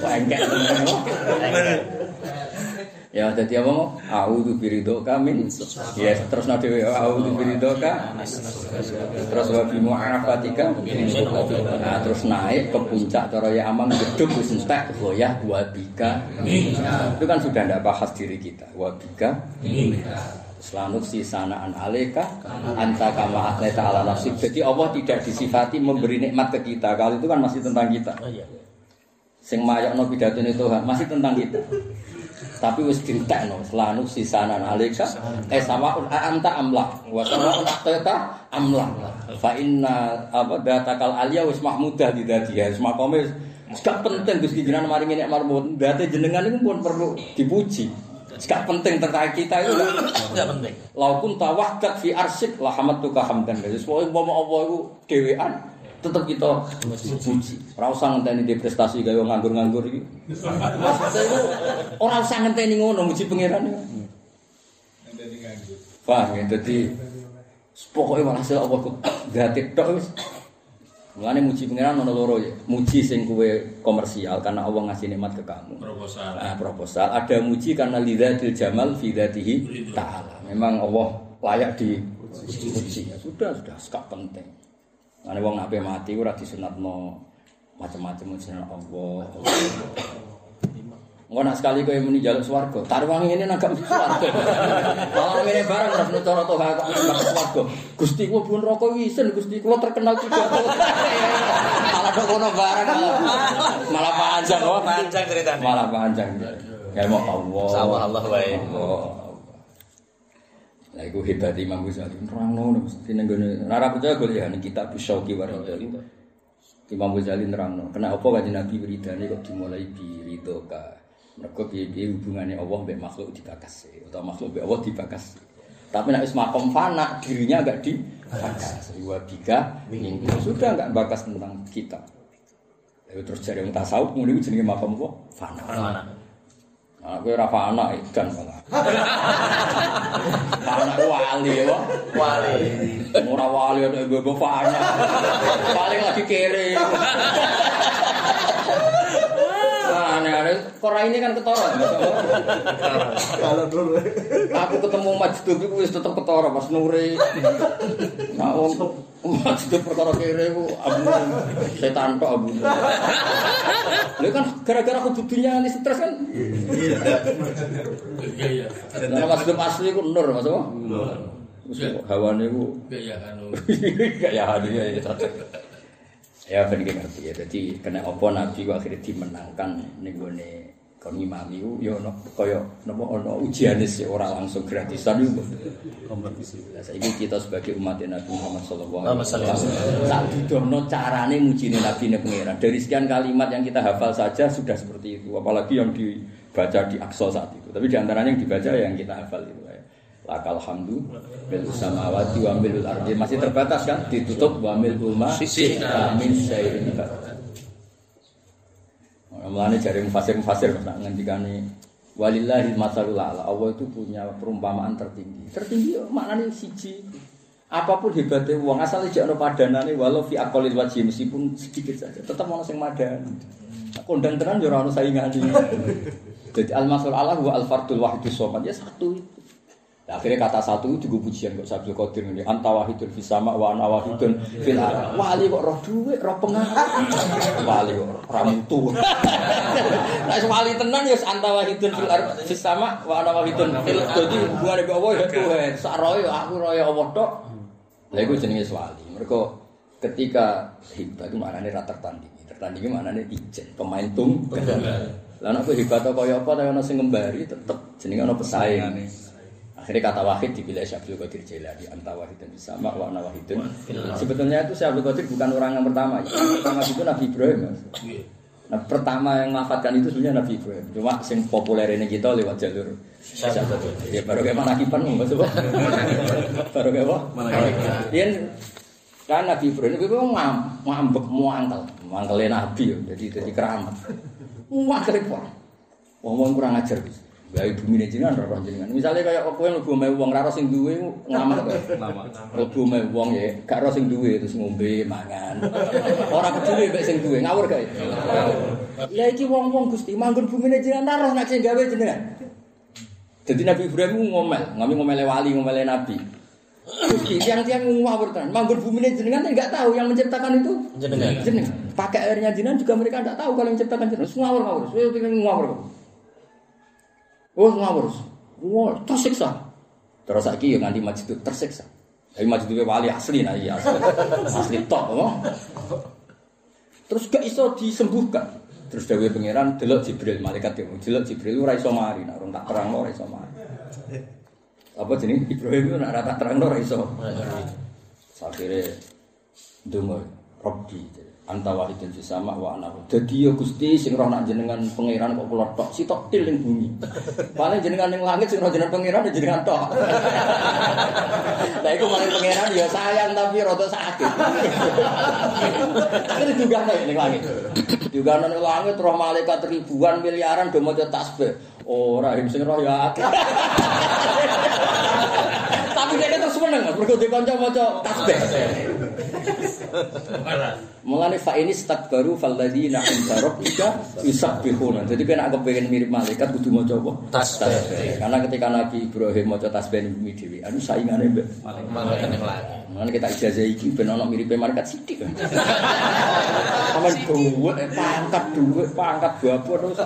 Kok engkek. Ya jadi apa mau? A'udzu biridhoka min Ya terus nade a'udzu biridhoka terus wa bi mu'afatika Nah terus naik ke puncak cara ya amang gedung wis entek goyah wa bika Itu kan sudah ndak bahas diri kita wa bika Selanut si sanaan aleka anta kama atleta ala nafsik. Jadi Allah tidak disifati memberi nikmat ke kita. Kalau itu kan masih tentang kita. Oh iya. Sing mayakno pidatone Tuhan masih tentang kita. Tapi wis dintekno selanut si sanaan aleka eh sawaun anta amla wa sawaun atleta amla. Fa inna apa datakal alia wis mahmudah di dadiha. Wis makome gak penting Gusti jenengan maringi nek marmut. Date jenengan itu pun perlu dipuji. Gak penting terkait kita itu Enggak penting. Laukun tawahkat fi arsik lah hamatuka hamdan. Jadi semua umpama Allah itu dewean tetap kita puji. Ora usah ngenteni di prestasi gawe nganggur-nganggur iki. Itu ora usah ngenteni ngono muji pangeran. Ya? Jadi pokoknya walhasil Allah ku dadi tok wis. Mulane muji pangeran ono loro ya. Muji sing kuwe komersial karena Allah ngasih nikmat ke kamu. Proposal. Nah, proposal ada muji karena lidzatil jamal fi dzatihi ta'ala. Memang Allah layak dipuji. Ya sudah, sudah sekak penting. Karena wong ape mati ora disunatno macam-macam muji Allah. Engko nak sekali kowe muni jaluk swarga, taruh ngene nang gak mesti swarga. Malah ngene barang mesti cara to gak gak swarga. Gusti kula pun rokok wisen, Gusti kula terkenal juga. Malah kok ngono barang malah. Panjang kok. Panjang ceritanya. Malah panjang. Ya mau Allah. Sama Allah wae. Lah iku hebat Imam Ghazali. Nerangno mesti ning gone. Ora percaya golek ya kitab Syauqi Waridul. Imam Ghazali nerangno. Kenapa kanjeng Nabi wiridane kok dimulai bi ridhoka. Mergo piye-piye hubungane Allah mbek makhluk dibakasi atau makhluk mbek Allah dibakasi. Tapi nek wis makom fana dirinya enggak dibakas. Wa bika minggu sudah enggak bakas tentang kita. Lalu terus cari yang tasawuf, mulai jenenge makom apa? Fana. Mana? Nah, gue rafa anak ikan malah. anak wali ya, Wali. Murah wali ada gue gue fana. Paling lagi kere. Aneh-aneh. Kora ini kan ketara. Kalau dulu. Aku ketemu Majdub itu wis tetep ketara pas nuri. Nah, wong Majdub perkara kere ku abu setan tok abu. Lha kan gara-gara aku dudunya ini stres kan. Iya, iya. Nah, Majdub asli ku nur Mas. apa? Terus hawane ku Gaya anu. kayak hadiah ya cocok. Ya ben iki ngerti ya. Jadi kena apa Nabi ku akhirnya dimenangkan ning gone kon ngimami ku ya ono kaya napa ono ujiane sih ora langsung gratisan iku. kompetisi. Lah saiki kita sebagai umat Nabi Muhammad sallallahu alaihi wasallam tak didono carane mujine Nabi ne pangeran. Dari sekian kalimat yang kita hafal saja sudah seperti itu, apalagi yang dibaca di Aqsa saat itu. Tapi di antaranya yang dibaca yang kita hafal itu ya. Lakal hamdu bil samawati wa milul ardi masih terbatas kan ditutup wa mil ulma Sisi. min syai'in Mulane jari mufasir-mufasir nak ngendikane walillahi masalul a'la. Allah itu punya perumpamaan tertinggi. Tertinggi ya, maknanya siji. apa pun hebatnya uang asal aja ono padanane walau fi aqalil wajhi meskipun sedikit saja tetap ono sing madani kondang tenan yo ora ono saingane jadi al masul Allah wa al fardul wahidus somad ya satu itu Nah, akhirnya kata satu itu juga pujian kok Sabtu Qadir ini anta wahidun fis sama wa ana wahidun fil ard. Wali kok roh duwe, roh pengaruh. Wali kok ora mutu. Nah, wali tenan ya anta wahidun fil ard fis sama wa ana wahidun fil. Dadi hubungane mbek Allah ya tuwe. Sak ya aku ya Allah tok. Lah iku jenenge wali. Mergo ketika hibah itu maknane ra tertandingi. Tertandingi maknane ijen, pemain tunggal. Lah nek hebat kaya apa tapi ana sing ngembari tetep jenenge ana pesaing. Akhirnya kata wahid dipilih Syabdul Qadir Jailani Anta wahidun sama wa ana wahidun. Sebetulnya itu Syabdul Qadir bukan orang yang pertama. Yang pertama itu Nabi Ibrahim Mas. Nah pertama yang melafatkan itu sebenarnya Nabi Ibrahim. Cuma yang populer ini kita lewat jalur Syabdul Qadir. Ya baru kayak mana kipan Mas Bapak Baru kayak apa? Iya. Kan Nabi Ibrahim itu ngam, ngambek, muangkel. Muangkelnya Nabi ya, jadi jadi keramat. Muangkel itu Wong-wong kurang ajar Gus. Gawe bumi ini jenengan ora jenengan. Misale kaya kowe mlebu omahe wong ra ora sing duwe nglamar kowe. Mlebu omahe wong ya gak ora sing duwe terus ngombe mangan. Ora peduli mek sing duwe ngawur gawe. Lah iki wong-wong Gusti manggon bumi ini jenengan ora nek sing gawe jenengan. Jadi Nabi Ibrahim ngomel, ngami ngomele wali, ngomele Nabi. Gusti, tiang-tiang ngawur tenan. Manggon bumi ini jenengan enggak tahu yang menciptakan itu Jenengan. jenengan. Pakai airnya jenengan juga mereka enggak tahu kalau yang menciptakan jenengan. Terus ngawur-ngawur, terus pengen ngawur. Oh ngawur. Wah, tersiksa. Terus lagi yang nganti masjid itu tersiksa. Tapi masjid itu wali asli nah iya asli. Asli top apa? Terus gak iso disembuhkan. Terus Dewi Pangeran delok Jibril malaikat yang delok Jibril ora iso mari, nak ora tak terang ora iso mari. Apa jenenge Ibrahim itu ora tak terang ora iso. Akhirnya dungo Robbi anta wahidun fis sama wa ana dadi ya Gusti sing roh nak jenengan pangeran kok kula tok sitok til ning bumi. Paling jenengan ning langit sing roh jenengan pangeran ya jenengan tok. Lah iku maling pangeran ya sayang tapi rada sakit. Akhirnya juga ning langit. Juga ning langit roh malaikat ribuan miliaran do maca tasbih. Ora sing roh ya akeh tapi dia terus seneng mergo dikonco maca tasbih Mulane fa ini stakbaru falladzina inda rabbika yusabbihuna. Jadi kena aku pengen mirip malaikat kudu maca apa? Tasbih. Karena ketika Nabi Ibrahim maca tasbih ning bumi dhewe, anu saingane mbek Malaikat yang lain. Mulane kita ijazah iki ben ana miripe malaikat sithik. Aman dhuwit, pangkat dhuwit, pangkat bapur terus.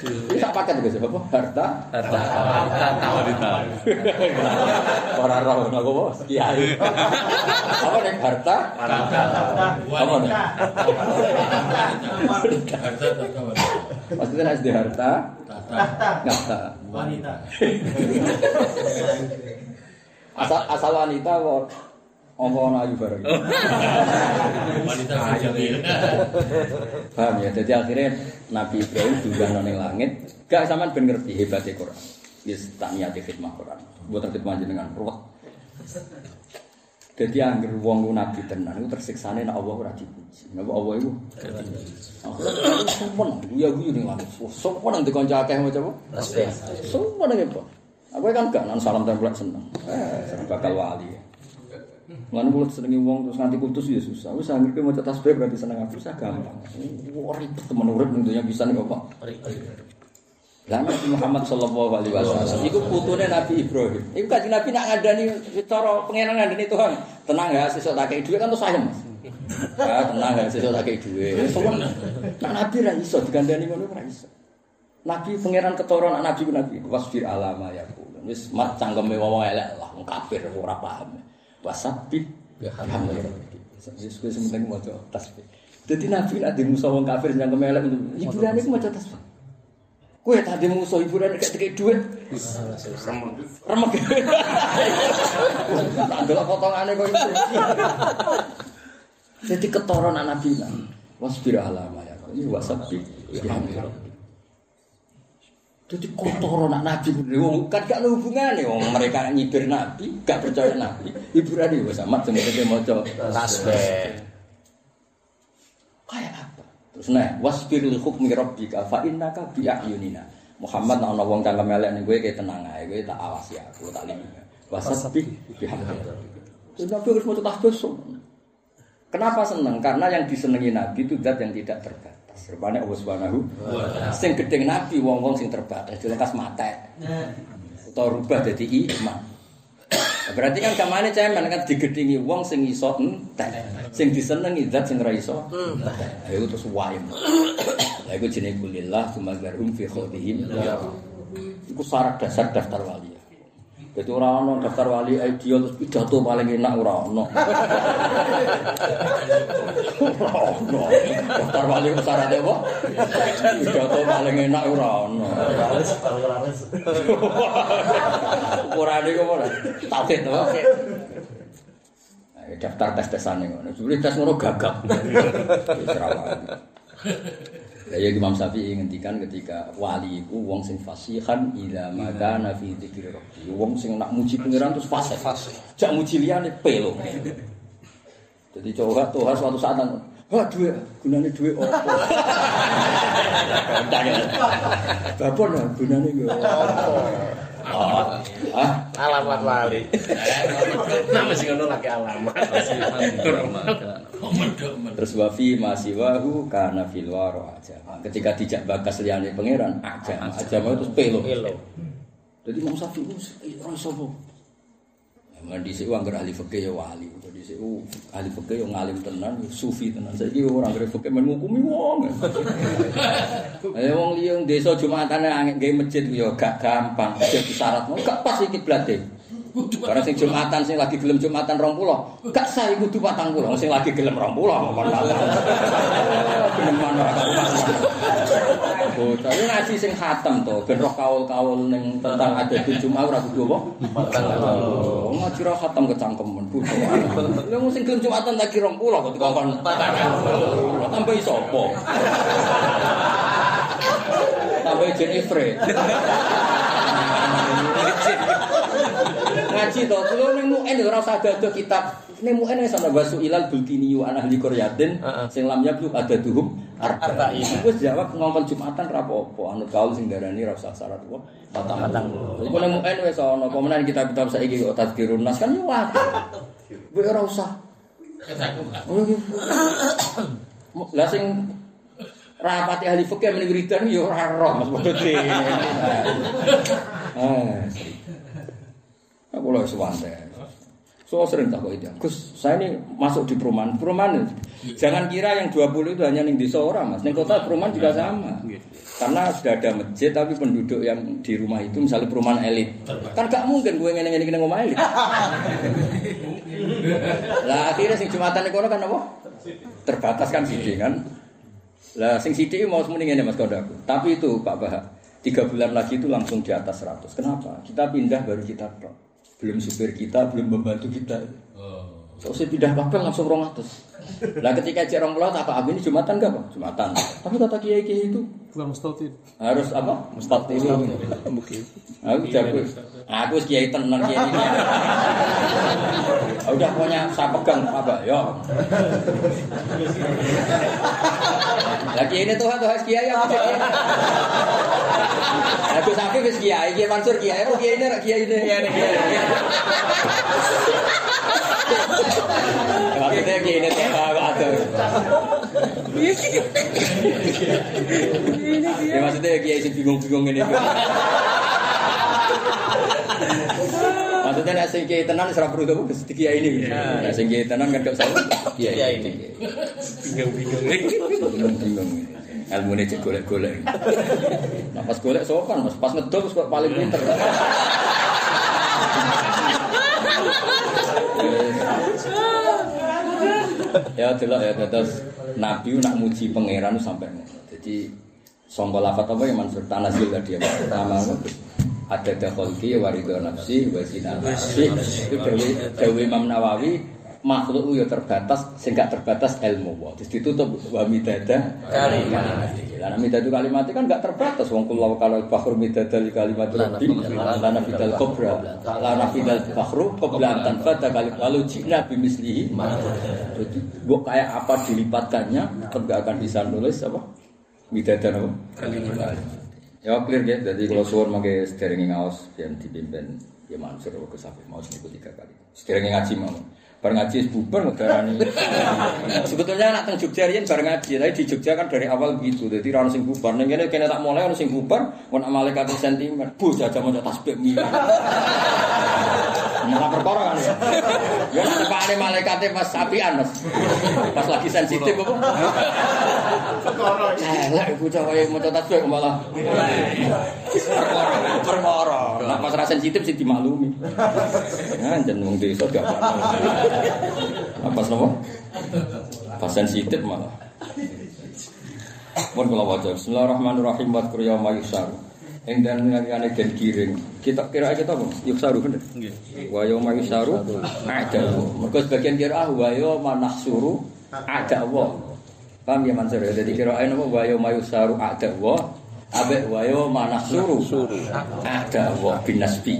Ini tak paket guys, apa? Harta, Harta. Wanita. Ora roh napa bos? Kiai. Apa nek harta? Apa? Harta tata wanita. Maksudnya nek di harta? Harta. Wanita. Asal asal wanita kok apa ana ayu bareng. Wanita sejamil. Paham ya? Jadi akhirnya Nabi Ibrahim juga ning langit, gak sampean ben ngerti hebatnya Quran. Wis tak niati khidmah Quran. Mboten khidmah jenengan ruwet. Jadi angger wong nabi tenan iku tersiksane nek Allah ora dipuji. Nek Allah iku sopan, ya guyu ning langit. Sopan nang dikonco akeh maca apa? Sopan nang apa? Aku kan gak nang salam tempel seneng. Eh, bakal wali. Lan kula senengi wong terus nganti kutus ya susah. Wis angger ki maca tasbih berarti seneng aku susah gampang. Temen urip ning dunya bisa nih kok. Lah Nabi Muhammad sallallahu alaihi wasallam iku putune Nabi Ibrahim. Iku kanjeng Nabi nak ngandani cara pangeran ngandani Tuhan. Tenang ya sesuk tak kei dhuwit kan terus sayem. Ya tenang ya sesuk tak dhuwit. Sopo nak Nabi ra iso digandani ngono ra iso. Nabi pangeran ketara nak Nabi Nabi wasfir alama ya Wis mat cangkeme wong elek lah wong kafir ora paham. Wasabi alhamdulillah. Wis wis penting maca tasbih. Dadi Nabi nek di musuh wong kafir cangkeme elek hiburane ku maca tasbih. Kue tadi musuh hiburan gak dikei duit. Remek. Tak delok potongane kok itu. Jadi ketoron anak lah. Wasbir alama ya. Ini wasabi. Jadi kotoran anak Nabi. Wong kan gak ada hubungannya. Wong mereka nyibir Nabi, gak percaya Nabi. Hiburan itu sama semuanya maca Tasbih. Kayak apa? Terus nah, wasbir li hukmi rabbika fa innaka bi. Muhammad ana wong kang kemelek ning kowe kayak tenang ae, kowe tak awasi aku, tak lindungi. Wasabi bihamdi. Terus Nabi harus mau tasbih Kenapa seneng? Karena yang disenangi Nabi itu zat yang tidak terbatas. Rupanya Allah Subhanahu sing gedeng Nabi wong-wong sing terbatas dilengkas mate. Atau rubah jadi iman. Berarti kan kamane cemen kan digedingi wong sing iso entek. Sing disenengi zat sing ora iso. entek. Ayo terus wae. Lah iku jenenge kulillah sumagarhum fi khawdihim. Iku syarat dasar daftar wali. Jadi orang ono daftar wali ideal terus pidato paling enak ora ono. Ora ono. Daftar wali ku syaratnya apa? Pidato paling enak ora ono. Ukurane kok ora. To. Ayo daftar tes-tesan ngono. Sebenarnya tes ngono gagap. Wis ya Imam Syafi'i ngendikan ketika wali iku wong sing fasihan ila magana fi dzikri rabbi. Wong sing nak muji pangeran terus fasih. Fasih. Jak muji liyane pelo. Jadi coba Tuhan suatu saat nang Wah, duit, gunanya duit apa? Tanya, bapak nah, gunanya gue apa? Ah, Alamat wali. Nama sih ngono lagi alamat. Terus wafi masih wahu karena filwaro aja. Ketika dijak bakas liane pangeran aja, aja mau terus pelo. Jadi Imam Syafi'i itu orang sopo. Emang di sini anggar ahli fikih ya wali. Di sini ahli fikih yang ngalim tenan, sufi tenan. Saya kira orang ahli fikih menghukumi wong. Eh wong liya desa Jumatan angin gawe masjid ya gak gampang. Masjid syarat mau gak pas iki blate. Karena sing Jumatan sing lagi gelem Jumatan 20, gak sah iku kudu 40. Sing lagi gelem 20 kok kon Gelem mana pas. Oh, tapi ngaji sing khatam to, ben roh kaul-kaul ning tentang ada di Jumat ora kudu apa? Oh, ngaji ra khatam kecangkemen. Lha mung sing gelem Jumatan tak kira 20 kok dikongkon. Tambah sapa? Tambah jen Ifrit. Ngaji to, kulo ning muen ora usah dadah kitab. Ning muen wis ana wasu ilal bulkini wa ahli qaryatin sing lam yablu adaduhum arba'in. Wis jawab ngomong Jumatan ra apa-apa, anut kaul sing darani ra usah syarat apa. Patang-patang. Iku ning muen wis ana apa menan kitab-kitab saiki kok tadzkirun nas kan yo wae. Kowe ora usah. Lah sing rapati ahli fikih meni wiridan yo ora roh Mas Bodhe. Aku loh sewantai. So sering tak itu. Gus, saya ini masuk di perumahan. Perumahan jangan kira yang 20 itu hanya di desa orang, Mas. Di kota perumahan juga sama. Karena sudah ada masjid tapi penduduk yang di rumah itu misalnya perumahan elit. Kan gak mungkin gue ngene-ngene ngene ngomong elit. lah akhirnya sing Jumatan kono kan apa? Terbatas kan sithik kan. Lah sing sithik mau semuni ngene Mas Kodaku. Tapi itu Pak Bahak, tiga bulan lagi itu langsung di atas 100. Kenapa? Kita pindah baru kita tok. Belum supir kita, belum membantu kita. So, saya pindah papel langsung rong atas. Lah ketika cek rong pulau, tak apa ini jumatan enggak pak? Jumatan. Tapi kata kiai kiai itu Bukan mustatin. harus apa? Mustaqil. Mungkin. Aku jago. Aku kiai tenan kiai ini. Ah, Udah pokoknya saya pegang apa? Ya. हालाँकि इन्हें तो है तो हज किया या कुछ आपने फ़िश किया है ये मंसूर किया है वो किया इन्हें किया इन्हें किया कि इन्हें क्या बात है। ये maksudnya kiai sing bingung-bingung ngene Maksudnya nek sing kiai tenan wis ora perlu tuh mesti kiai ini. Nek sing kiai tenan kan gak usah kiai ini. Bingung-bingung. Bingung-bingung. Ilmune cek golek-golek. Nah, pas golek sopan, Mas. Pas ngedol wis kok paling pinter. ya delok ya terus nabi nak muji pangeran sampai ngono. Jadi sangka lafat apa yang Mansur tanazil tadi yang pertama ada dakholki warido nafsi wa zina nafsi. itu dewi dewi Imam Nawawi makhluk ya terbatas sing gak terbatas ilmu. Wa terus ditutup wa midada kalimat. lah midada kalimat kan gak terbatas. Wong kula kalau bahru midada li kalimat rabbi la nafidal kubra. La nafidal bahru qabla an tanfada kali lalu jina bimislihi. Jadi gua kayak apa dilipatkannya tetap gak akan bisa nulis apa? Midada apa? Kalimat ya clear ya jadi kalau suwon mangke sederenge ngaos yang dipimpin Ya Mansur Gus Afif mau niku tiga kali. Sedherenge ngaji mau. Bar ngaji bubar ngedarani. Sebetulnya nak teng Jogja riyen bar ngaji, tapi di Jogja kan dari awal begitu. Dadi ra ono sing bubar. Ning kene kene tak mulai ono sing bubar, ono malaikat sentimen. Bu jaja maca tasbih mi. Malah perkara kan ya. Ya tepane malaikate pas sapian, Mas. Pas lagi sensitif apa? Perkara. Elek bocah kaya maca tasbih malah. Perkara, perkara. Nah pas ra sensitif sih dimaklumi. Ya jan wong desa gak apa. Apa napa? Pas sensitif malah. Pun kula waca. Bismillahirrahmanirrahim wa qul ya mayusar. Ing dan ngene den giring. Kita kira kita apa? Yuksaru bener. Nggih. Wa yauma yusaru ada. Mergo sebagian kira wa yauma nahsuru ada wa. Paham ya Mansur ya? Jadi kira apa wa yauma yusaru ada wa. Abe wa yauma nahsuru ada wa binasbi.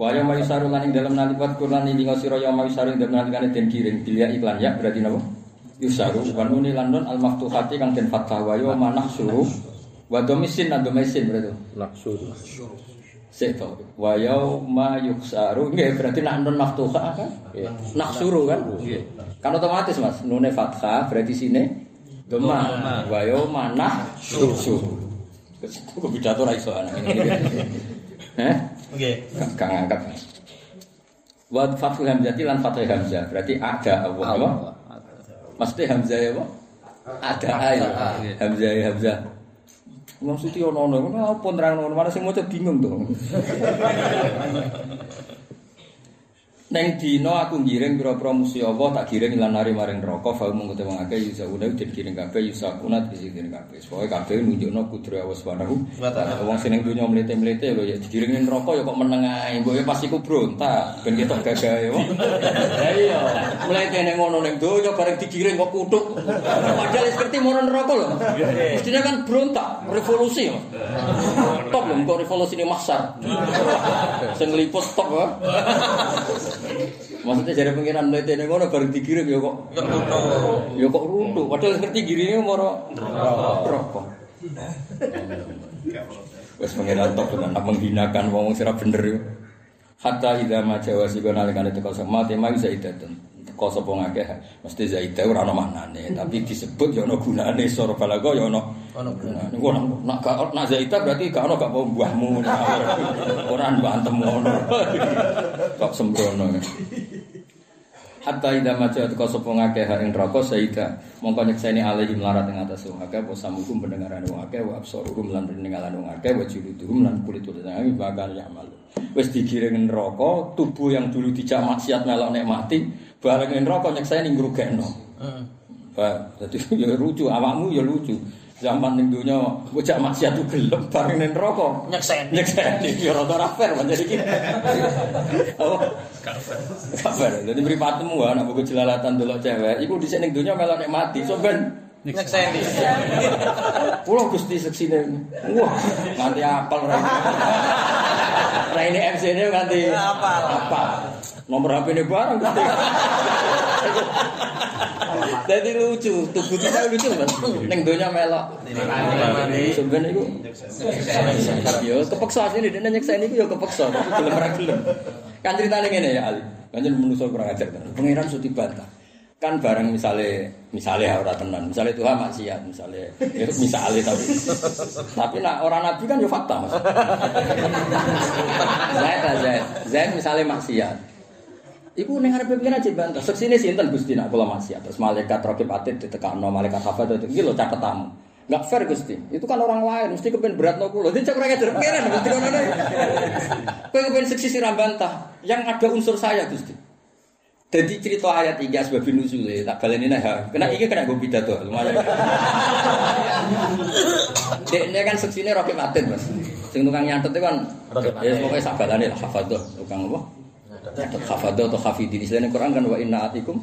Wa yauma yusaru lan ing dalem nalipat Quran ini ngasira yauma yusaru ing dalem nalikane den giring bilia iklan ya berarti napa? Yusaru wa nuni lan nun al maftuhati kang den fathah wa yauma nahsuru wa domisin lan domisin berarti. Naksur. Seto. Wa yauma yuksaru nggih berarti nak nun maftuhah kan? Iya. Naksuru kan? Kan otomatis Mas, nune fathah berarti sini doma. Wa yauma nahsuru. Kok pidato ra iso anak ini. Heh? Nggih. Gak gak ngangkat. Wa fathul hamzati lan fathul hamzah berarti ada Allah. Apa? Mesti hamzah ya? Ada ayo. Hamzah ya hamzah. Maksudnya ono ono, ono apa nerang ono mana sing maca bingung to. Neng dino aku ngiring pira-pira musuh Allah tak giring lan nari maring neraka fa mung kete wong akeh yusa una den giring kabeh yusa kuna disi giring kabeh. Pokoke kabeh nunjukno kudro Allah Subhanahu wa taala. Wong sing ning dunya mlete-mlete lho ya digiring neraka ya kok meneng ae. Mbok ya pas iku brontak ben ketok gagah ya. Lah iya, mlete ning ngono ning donya bareng digiring kok kutuk. Padahal wis ngerti mono neraka lho. Mestinya kan berontak, revolusi. Top lho kok revolusi ini masar. Sing ngliput top ya. Maksudnya jadi pengiran mlete ning ngono bareng digiring ya kok ya kok runtuh. Padahal ngerti giringnya moro rokok. Wes pengiran top dengan menghinakan wong sira bener yo. Hatta idza ma jawa sikon alikane teko sama tema bisa idatun. Teko sapa ngakeh mesti zaidah ora ono maknane, tapi disebut ya ono gunane sora balago ya ono gunane. Engko nak gak nak zaidah berarti gak ono gak mau mbahmu. Ora bantem ngono. Kok sembrono. Hatta idza maja teko sapa ngakeh ing neraka saida mongko nyekseni alaihi melarat ing atas wong akeh apa samukum pendengaran wong akeh wa absaruhum lan peninggalan wong akeh wa juluduhum lan kulit ulang bakal yamal wis digiring neraka tubuh yang dulu dijak maksiat melok nikmati bareng ing neraka nyekseni ngrugekno Pak, dadi ya lucu awakmu ya lucu zaman ning donya bocah maksiat ku gelem bareng ning neraka Nyekseni. nyekseni ya rada ra fair menjadi iki apa Kabar. Jadi mripatmu anak buku jelalatan delok cewek, iku dhisik ning donya melok nek mati. So ben Nyekseni. Pulau Gusti seksine. Wah, nganti apal ra. Ra ini MC ini nganti Apal. Apa? Nomor HP ini bareng Gusti. Jadi lucu, tubuh kita lucu mas. Neng donya melok. Sebenarnya itu. Yo kepeksa sini dia nyeksa ini yo kepeksa. Gelem ra gelem. Kan ceritanya ngene ya Ali. Kan menungso kurang ajar. Pangeran sudah dibantah. Kan bareng misalnya misalnya ora tenan, misalnya Tuhan maksiat, misalnya ya misalnya tapi tapi nak orang nabi kan yo fakta mas. Zaid lah, Zaid, Zaid misalnya maksiat, Iku ning arepe pengen aja bantah. Seksine sinten Gusti nak kula maksiat. Terus malaikat rakib atid ditekakno malaikat hafal itu. Iki lho catetamu. Enggak fair Gusti. Itu kan orang lain mesti kepen beratno kula. Dadi cek ora kejar pengen Gusti kono. Kowe kepen seksi sira bantah. Yang ada unsur saya Gusti. Jadi cerita ayat 3 sebab nuzul tak baleni nah. Kena iki kena gue pidato lumayan. Ini kan seksine rakib atid Mas. Sing tukang nyatet itu kan ya pokoknya sabalane lah hafadzah tukang apa? Nyatet hafadzah atau hafidin istilahnya Quran kan wa inna atikum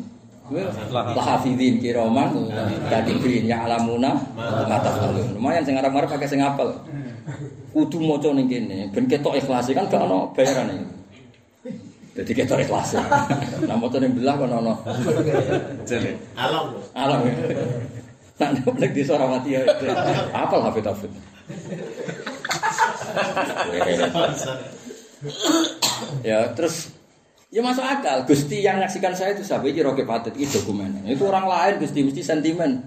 lahafidin kiraman katibin ya alamuna mata lumayan sing arep-arep pakai sing apel. Kudu maca ning kene. Ben ketok ikhlas kan gak ono bayarane jadi ketok ikhlas nah maca ning belah kan ono. Alam. alam. Nah, nek di Sorawati ya. Apal hafid hafid. Ya terus ya masuk akal. Gusti yang nyaksikan saya itu sampai ini Roke Patut itu dokumen. Itu orang lain Gusti mesti sentimen.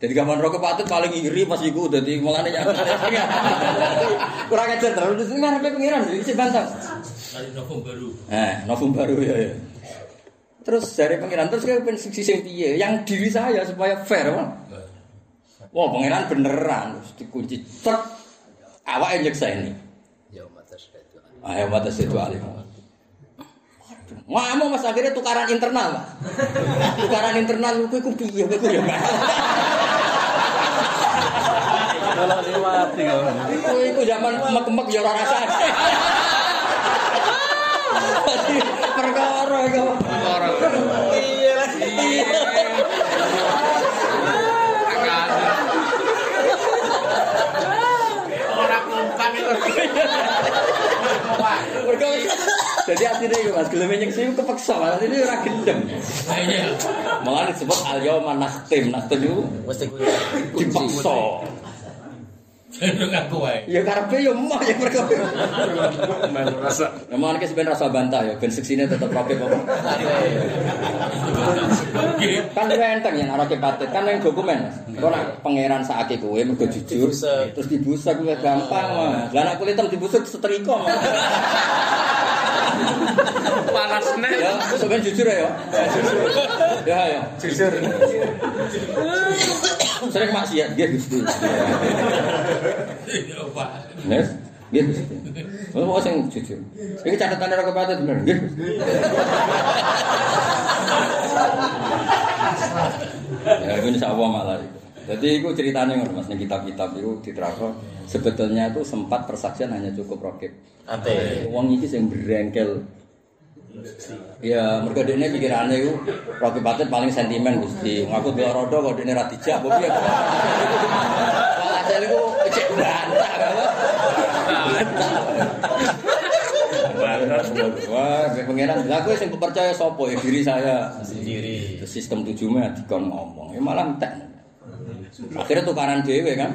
Jadi gaman Roke Patut paling iri pas iku dadi mulane kurang ajar terus ini ngarepe pengiran iki sing bantang. Hari novum baru. Eh, novum baru ya ya. Terus dari pengiran terus kayak pengen sisi sing piye? Yang diri saya supaya fair, Bang. Wah, pangeran beneran terus dikunci cek awake nyeksa ini. Ya matas itu. Ayo mata situ alim. Ngomong mas akhirnya tukaran internal, Pak. tukaran internal lu iku piye kowe ya, Pak. Kalau. Kowe iku zaman kemek-kemek ya ora rasane. Perkara iku. Perkara. Iya Jadi aslinya itu mas, gelem nyeksa itu kepeksa, mas ini ora gendem. Kayaknya Malah disebut al yauma nakhtim, nakhtim itu Mesti kuwi. dipaksa. cenderung aku wae. Ya karepe ya emah ya mereka. Melu rasa. Memang iki sebenarnya rasa bantah ya, ben seksine tetep apa. Oke. Kan lu enteng ya roke patet, kan yang dokumen. Mas. Kok nak pangeran sakake kowe mergo jujur, terus dibusek kuwi gampang mas. Lah nak kulit hitam dibusek setrika mas. Panas nek. Ya, sebenarnya jujur ya. Ya ya. Jujur. Sering maksiat dia Gusti. Ya, Pak. Nes, nggih Gusti. Oh, mau sing jujur. Iki roke patet bener, nggih. Gusti. Ya, ini Allah malah itu. Jadi itu ceritanya ngono Mas, ning kitab-kitab itu diterangkan sebetulnya itu sempat persaksian hanya cukup rokib. Ate. Wong iki sing berengkel. Ya, mergo dene pikirane iku Rocky Patet paling sentimen Gusti. Ngaku delok rodo kok dene ra dijak apa piye. Walhasil iku cek bantah. Wah, pengenan. Lah kowe sing percaya sapa ya diri saya. Sendiri. Sistem tujuhnya dikon ngomong. Ya malah entek. Akhirnya tukaran dhewe kan.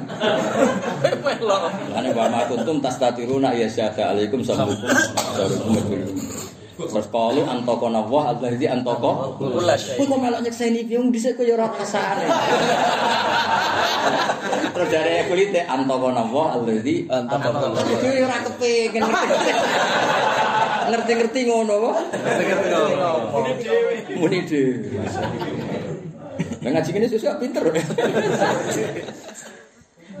Melok. Ane wa ma kuntum tastatiruna ya syada alaikum sambukum sarukum madulum. Terus kalu antokona wah alladzi antoko. Kowe kok melok nyekseni piye wong dhisik kok ya ora rasane. Terus dari kulite antokona wah alladzi Antokona Itu ya ora kepengin. Ngerti-ngerti ngono kok. Muni dhewe. Lah ngaji kene sesuk pinter.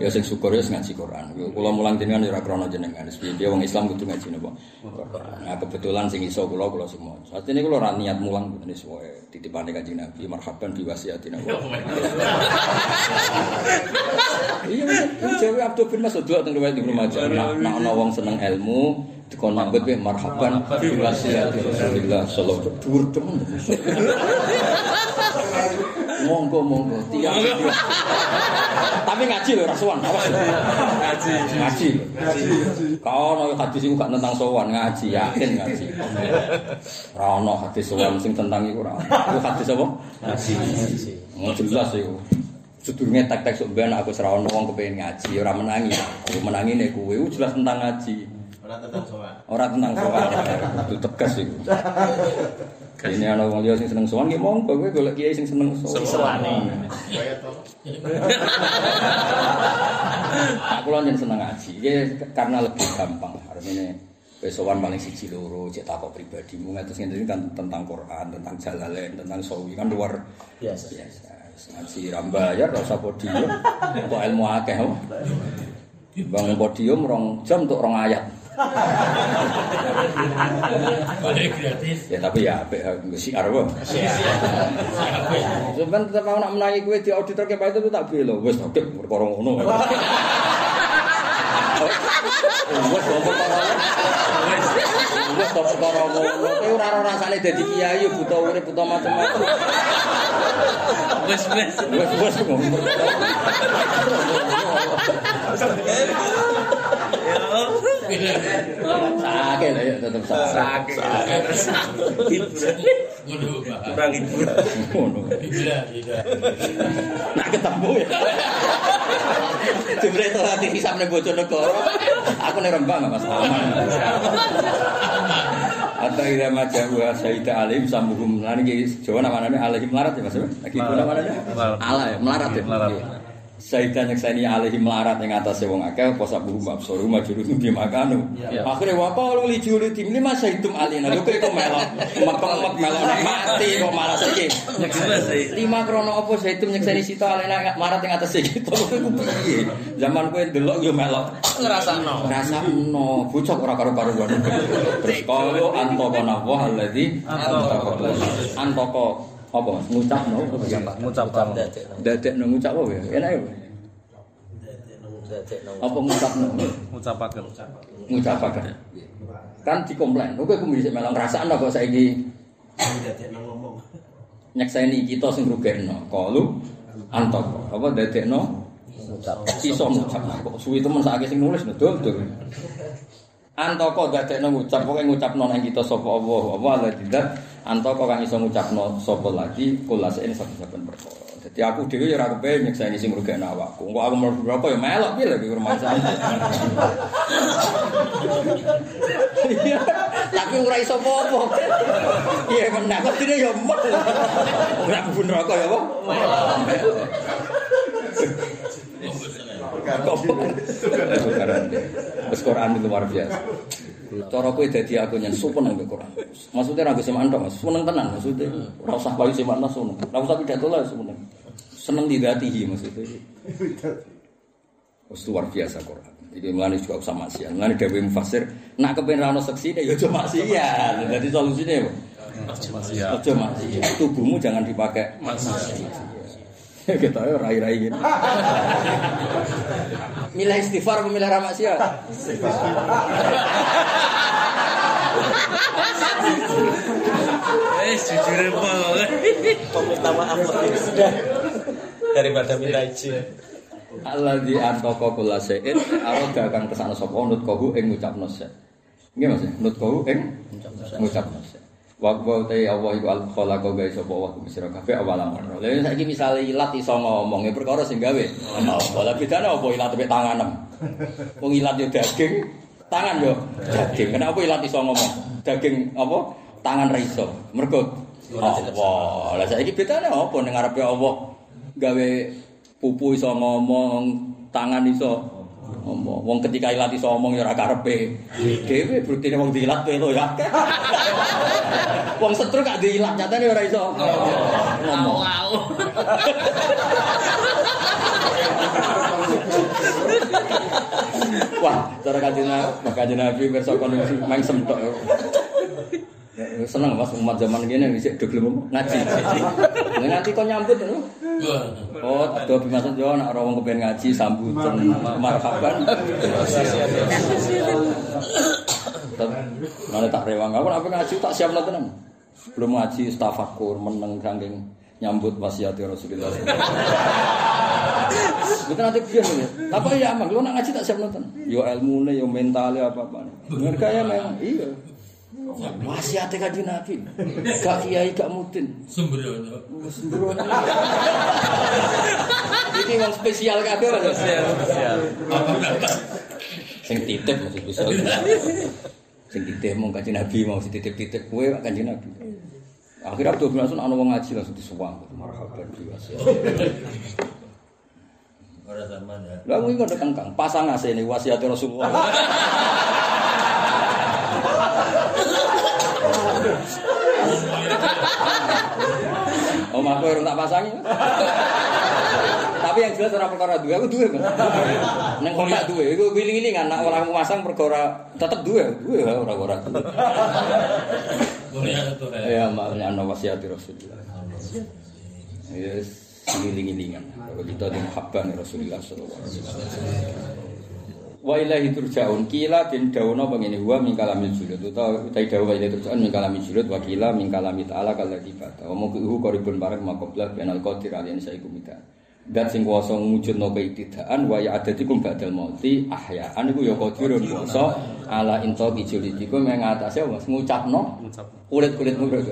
Ya sing syukur ya ngaji Quran. Kula mulang jenengan ya ora krana jenengan. Wis piye wong Islam kudu ngaji napa? Nah kebetulan sing iso kula kula semua. Satene kula ora niat mulang wis wae titipane Kanjeng Nabi marhaban bi wasiatina. Iya bener. Jawa Abdul bin Mas'ud teng riwayat Ibnu Majah. Nak nak ana wong seneng ilmu dikon mambet wae marhaban bi wasiati Rasulillah sallallahu alaihi wasallam. Dhuwur temen. Monggo monggo tiang. Tapi ngaji lho rasuan, awas. Ngaji. Ngaji. Kau ono hadis iku gak tentang sowan ngaji, yakin ngaji. Ora ono hadis sowan sing tentang iku ora. Iku hadis apa? Ngaji. Oh, jelas iku. Sedurunge tek-tek sok ben aku ora ono wong kepengin ngaji, ora menangi. Aku menangi nek kowe jelas tentang ngaji. Ora tentang sowan. Ora tentang sowan. Itu tegas iku. Ini ana wong liya sing seneng sowan, nggih monggo kowe golek kiai sing seneng sowan. To. Aku lan seneng ngaji. Iki karena lebih gampang. Artinya Besowan paling siji loro cek takok pribadimu ngatus ngene kan tentang Quran, tentang Jalalain, tentang Sawi kan luar Biasa. biasa. Wis Ngaji ra bayar ora usah podium. Kok ilmu akeh. oh. Bangun podium rong jam untuk rong ayat. Balik gratis. Ya tapi ya apik nggo siar wae. Siapa? Sampeyan tetep mau nak menangi kowe di auditor ke itu tak belo. Wis oke perkara ngono. Wes. Wes wes kok perkara ngono. Kowe ora ora rasane dadi kiai buta urip buta macam-macam. Wes wes. Wes wes kok Sakit lah ya tetep sakit. Waduh, Pak. Kurang hiburan. Ngono. Tidak. Nak ketemu ya. Jumlah itu hati hisap nih Bojonegoro. Aku nih rembang Mas Aman. Atau ida majahu sayyidah alim sambuhum lan iki Jawa namanya alaihi melarat ya Mas. Lagi itu namanya Melarat. ala ya melarat ya. Melarat. Iya. Sayyidah nyekseni alaihi melarat ing atase wong akeh apa sabuhum absoru majuru di makanu. Akhire wa qalu li julidi ini mas hitum alina lho kok melok mek-mek melok nek mati kok malah iki. Lima krono apa hitum nyekseni sita alina melarat ing atase kita iku piye? Zaman kowe ndelok yo melok Ngrasakno. rasakno bocah ora karo-karuan terus kalau antoko nawa alladzi antoko antoko apa? Mas? ngucapno apa ya Ngucapkan. dadekno ngucap. Apa ya? Enak ya apa ngucapno Ngucapaken. ngucapaken. Kan dikomplain. Kok kowe bisa melong rasakno kok saiki? Nyekseni kita sing rugekno kalu antoko apa dadekno iso ngucap. Kok suwi temen sakake sing nulis no dol dol antoko dadekno ngucap? Pokoke ngucapno nang kita sapa Allah. Apa la tidak antoko kang iso ngucapno sapa lagi kulase ini saben-saben perkara dadi aku dhewe ya ora kepen nyekseni sing rugekno awakku engko aku mlebu berapa ya melok lagi rumah Iya, tapi ora iso apa-apa. Iya meneh kok dene ya meh. Ora mlebu neraka ya apa? Tukaran. Wis Quran itu luar biasa. Cara kowe dadi aku nyen supen Quran. Maksudnya ra semaan tok, Mas. Seneng tenan maksudnya. Ora usah payu semaan seneng. Ora usah pidato lah seneng. Seneng didatihi maksudnya. Wis luar biasa Quran. Jadi mulane juga usah maksiat. Mulane dhewe mufasir, nak kepen ra ono seksine ya aja maksiat. Jadi solusine apa? Maksiat. Aja maksiat. Tubuhmu jangan dipakai Kita ya rai-rai gini. Gitu. Milih istighfar atau milih ramak sia? Istighfar. Eh, jujur ya, banget. Pemutama apa sudah daripada minta izin. Allah di antoko kula sein Allah gak akan ke sana sopo nut kohu ing ucap nose Ini maksudnya nut kohu ing ucap nose Wa wa te Allah iku al khalaqa gawe sapa wa kusira kabeh awal amar. Lha saiki misale ilat iso ngomong ya perkara sing gawe. Apa lah bedane apa ilat mek tanganem. Wong ilat yo daging, tangan yo daging. Kenapa ilat iso ngomong? Daging apa? Tangan ra iso. Mergo Allah. Lah saiki bedane apa ning ngarepe Allah gawe pupu iso ngomong, tangan iso ngomong. Wong ketika ilat iso ngomong ya ora karepe. Dhewe buktine wong diilat kowe ya. Wong setru gak diilat nyatane ora iso ngomong. Wah, cara kanjeng Nabi, kanjeng Nabi pirsa kon main semtok. Ya, Seneng Mas umat zaman gini bisa do gelem ngaji. Nanti kok nyambut lho. Oh, ada bimasan yo nek ora wong kepen ngaji sambutan marhaban. Mana tak rewang, aku nek ngaji tak siap tenan. Belum ngaji tafakur meneng saking nyambut wasiat Rasulullah. Betul nanti biar nih. Apa ya amak? Lu nak ngaji tak siap nonton? Yo ilmune, yo mentalnya apa apa. Ngerti ya memang iya. Wasiat kaji Nabi. Gak kiai gak mudin. Sembrono. Sembrono. Iki wong spesial kabeh Mas. Apa berapa? Sing titip maksud bisa. Sing titip mau kaji Nabi mau si titip-titip kowe kaji Nabi. Akhirnya Abdul bin Hasan ana wong ngaji langsung disuwang. Marhaban biasa. Ora zaman ya. Lah kuwi kok kangkang pasang asene wasiat Rasulullah. aku urung tak pasangi. Tapi yang jelas ora perkara duwe, aku duwe. Ning kok tak duwe, iku wiling-wilingan nek ora masang perkara tetep duwe, duwe ora ora. Ya, maknya ana wasiat Rasulullah. Yes, wiling-wilingan. Kalau kita di Rasulullah sallallahu alaihi wasallam. Wa ilahi turja'un kila den dawono pengene wa min kalamil julud utawa utai dawa wa ilahi turja'un min kalamil julud wa kila min kalami ta'ala kalladzi bata wa muqihu qaribun barek maqabla binal qadir alaihi saikum mita Dat sing kuwasa ngujudno keitidaan wa ya adatikum ba'dal mauti ahya'an iku ya qadirun kuwasa ala inta bijulidikum yang ngatasé Mas ngucapno kulit-kulitmu bro.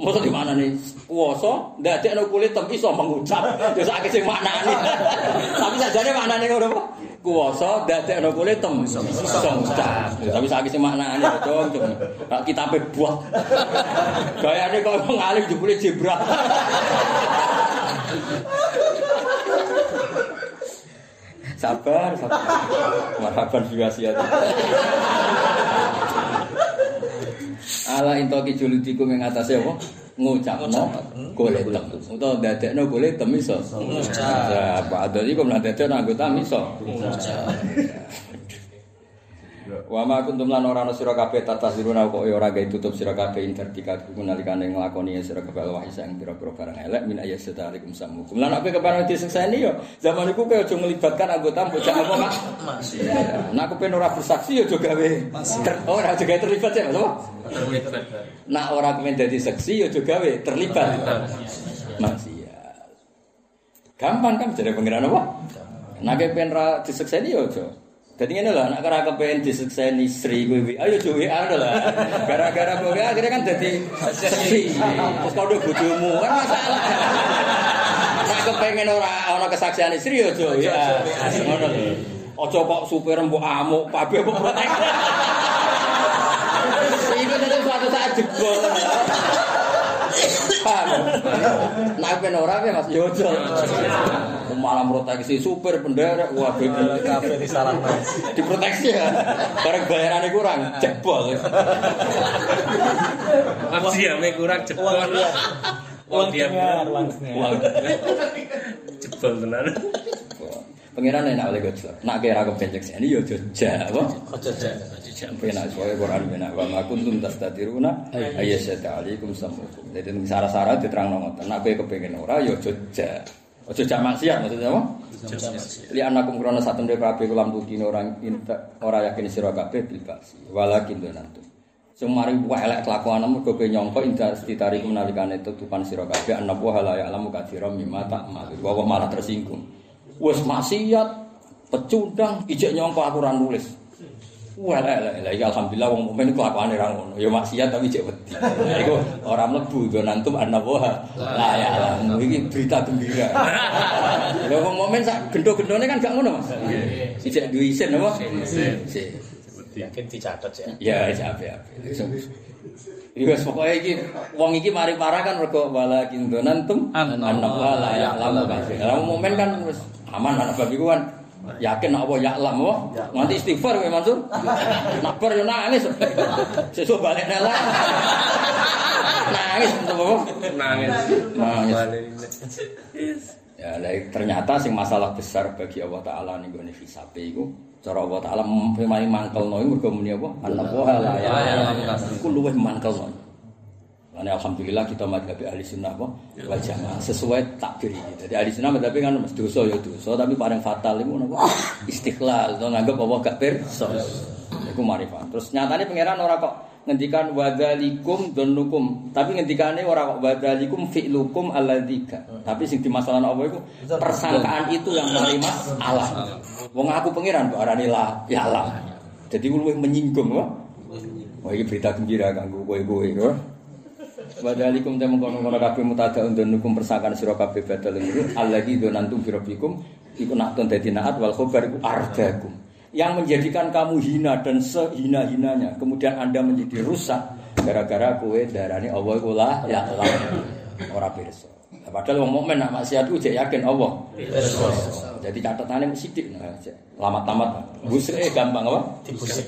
Mosok di mana nih? Kuwasa ndadekno kulit tapi iso mengucap. Ya sak sing maknane. Tapi sajane maknane ngono apa? Kuwasa dadekno kowe tem iso ngucap. Ya, Tapi saiki sing maknane dong, dong. Kak kitabe buah. Gayane kok ngalih jebule jebrak. Sabar, sabar. Marhaban biwasiat. Ala intoki juludiku ing atase apa? Ngucapno golek tem. Utawa dadekno golek tem iso. Ngucap. Ya, Pak Adol iku mlah dadekno anggota iso. Wa ma kuntum lan ora ana sira kabeh tataziruna kok ora gawe tutup sira kabeh interdika kuku nalikane nglakoni sira kabeh wahyi sang pira-pira barang elek min ayat setarikum samukum. Lan aku kepareng disekseni yo zaman iku kowe aja melibatkan anggota bocah apa Mas? Nah aku pengen ora bersaksi yo aja gawe. Oh, ora aja gawe terlibat ya, Mas. Terlibat. Nah ora kemen dadi seksi yo aja gawe terlibat. Maksiat. Gampang kan jadi pengiran apa? Nah kayak pengen ra disekseni yo aja. Jadi ini lah, nak kira kepengen disekseni Sri gue, ayo coba ada lah. Gara-gara gue akhirnya kan jadi seksi. Terus kau udah bodohmu kan masalah. Nak kepengen orang orang kesaksian Sri yo coba ya. Ngono lho. Ojo kok supir mbok amuk, pabe mbok protek. Itu tentu suatu saat jebol. Paham? Nah, ben ora ya Mas Yojo. Malah proteksi supir penderek, wah bebe Kabeh disalahno. diproteksi ya. Bareng bayarannya kurang, jebol. Diame kurang jebol. dia. Uang dia uang. Wah, Jebol tenan. Pengiran enak oleh gojlok. Nak kira kepencek sini yo apa? Ojo jek. Penak soalnya Quran penak wa ma kuntum tastatiruna ayyasata alaikum samukum. Jadi ning syarat-syarat diterangno ngoten. Nak kowe kepengin ora yo jejak. Ojo jak maksiat maksudnya apa? Li anakum krono satem de kabeh kulam tukine orang inta ora yakin sira kabeh bil basi. Walakin donantum. Sing mari elek kelakuanmu mergo kowe nyangka inda setitari menalikane tutupan sira kabeh ana wa la ya'lamu katsiran mimma ta'mal. Wa malah tersinggung. Wes maksiat, pecundang, ijek nyangka aku ora nulis. Wah, lah, lah, lah, ya alhamdulillah wong mukmin kelakuane ra ngono. Ya maksiat tapi cek wedi. Iku ora mlebu do nantum annabaha. Lah ya alam, iki berita gembira. Lha wong mukmin sak gendho-gendhone kan gak ngono, Mas. Sijek duwe isin apa? Isin. Yakin dicatat ya. Ya, siap ya. Iya, pokoknya iki wong iki mari parah kan mergo walakin donantum annabaha la ya'lamu kasih. Lah wong mukmin kan wis aman anak babi ku kan yakin apa ya alam apa? Nganti istighfar kowe Mansur. Nak bar yo nangis. Sesuk balik nela nangis apa Nangis. nangis. Balik. ya lah, ternyata sing masalah besar bagi Allah taala ning gone hisabe iku cara Allah taala memang mangkelno iku mergo muni apa? Allah la ya. Iku luwih mangkelno Karena alhamdulillah kita madhabi ahli sunnah apa? wal jamaah sesuai takbir ini. Jadi ahli sunnah madhabi kan mas dosa ya dosa, tapi paling fatal itu apa? Istiqlal, atau nganggap apa gak pirsa. Iku marifat. Terus nyatanya pangeran ora kok ngendikan wadzalikum donukum, tapi ngendikane ora kok wadzalikum fi'lukum alladzika. Tapi sing dimasalahan apa iku persangkaan itu yang menerima Allah. Wong aku pangeran kok arani la ya Allah. Jadi luwih menyinggung kok. Wah ini berita gembira kanggo kowe-kowe kok. Wadalikum te mengkono-kono kabeh mutada undun nukum persakan sira kabeh badal niku allagi donantum bi rabbikum iku nak ton dadi naat wal khobar iku ardakum. Yang menjadikan kamu hina dan sehina-hinanya kemudian Anda menjadi rusak gara-gara kowe darani Allah iku lah ya Allah. Ora pirsa. Padahal wong mukmin nak maksiat ku jek yakin Allah. Jadi catatannya sidik nah, jek lamat-lamat. Buseke gampang apa? Dibusik.